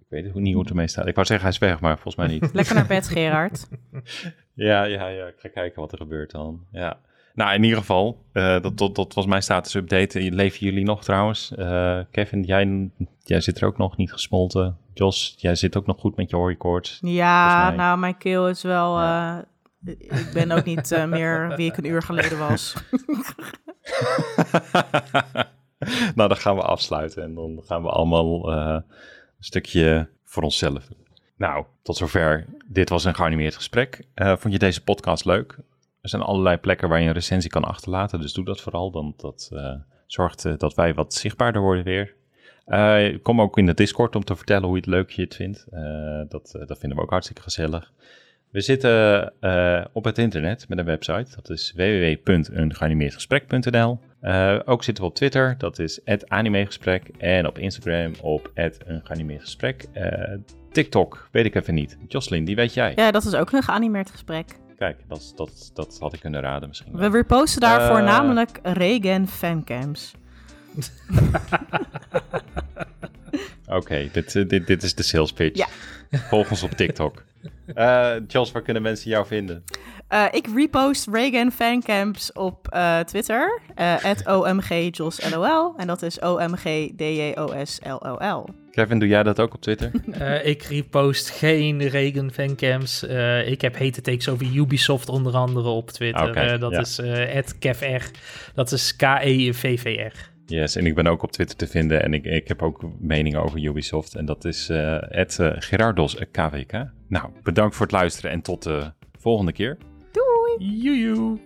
ik weet niet hoe het ermee staat. Ik wou zeggen, hij is weg, maar volgens mij niet. [LAUGHS] Lekker naar bed, Gerard. [LAUGHS] ja, ja, ja. Ik ga kijken wat er gebeurt dan. Ja. Nou, in ieder geval, dat, dat, dat was mijn status-update. Leven jullie nog trouwens? Kevin, jij, jij zit er ook nog niet gesmolten. Jos, jij zit ook nog goed met je hooikoorts. Ja, nou, mijn keel is wel. Ja. Ik ben ook niet eh, meer wie ik een uur geleden was. [LAUGHS] nou, dan gaan we afsluiten en dan gaan we allemaal eh, een stukje voor onszelf. Nou, tot zover. Dit was een geanimeerd gesprek. Eh, vond je deze podcast leuk? Er zijn allerlei plekken waar je een recensie kan achterlaten, dus doe dat vooral. Dan dat zorgt dat wij wat zichtbaarder worden weer. Kom ook in de Discord om te vertellen hoe je het leuk je het vindt. Dat, dat vinden we ook hartstikke gezellig. We zitten eh, op het internet met een website. Dat is www.eengeanimeerdgesprek.nl. Eh, ook zitten we op Twitter. Dat is @animegesprek en op Instagram op @eengeanimeerdgesprek. Eh TikTok weet ik even niet. Jocelyn, die weet jij. Ja, dat is ook een geanimeerd gesprek. Kijk, dat, dat, dat had ik kunnen raden misschien. We wel. reposten daarvoor Eh. namelijk Regen fancams. [LAUGHS] Oké, dit, eh, dit, dit is de sales pitch. Ja. Volg ons op TikTok. [LAUGHS] Eh Jos, waar kunnen mensen jou vinden? Eh, ik repost Reagan fancamps op eh, Twitter. eh OMGJosLOL. En dat is OMGDJOSLOL. Kevin, doe jij dat ook op Twitter? [LAUGHS] Eh, ik repost geen Regen fancams. Eh, ik heb hete takes over Ubisoft onder andere op Twitter. Eh, dat ja. is eh @kevr. Dat is E K-E-V-V-R. Yes, en ik ben ook op Twitter te vinden en ik, ik heb ook meningen over Ubisoft. En dat is eh het Gerardos eh, KVK. Nou, bedankt voor het luisteren en tot de volgende keer. Joejoe.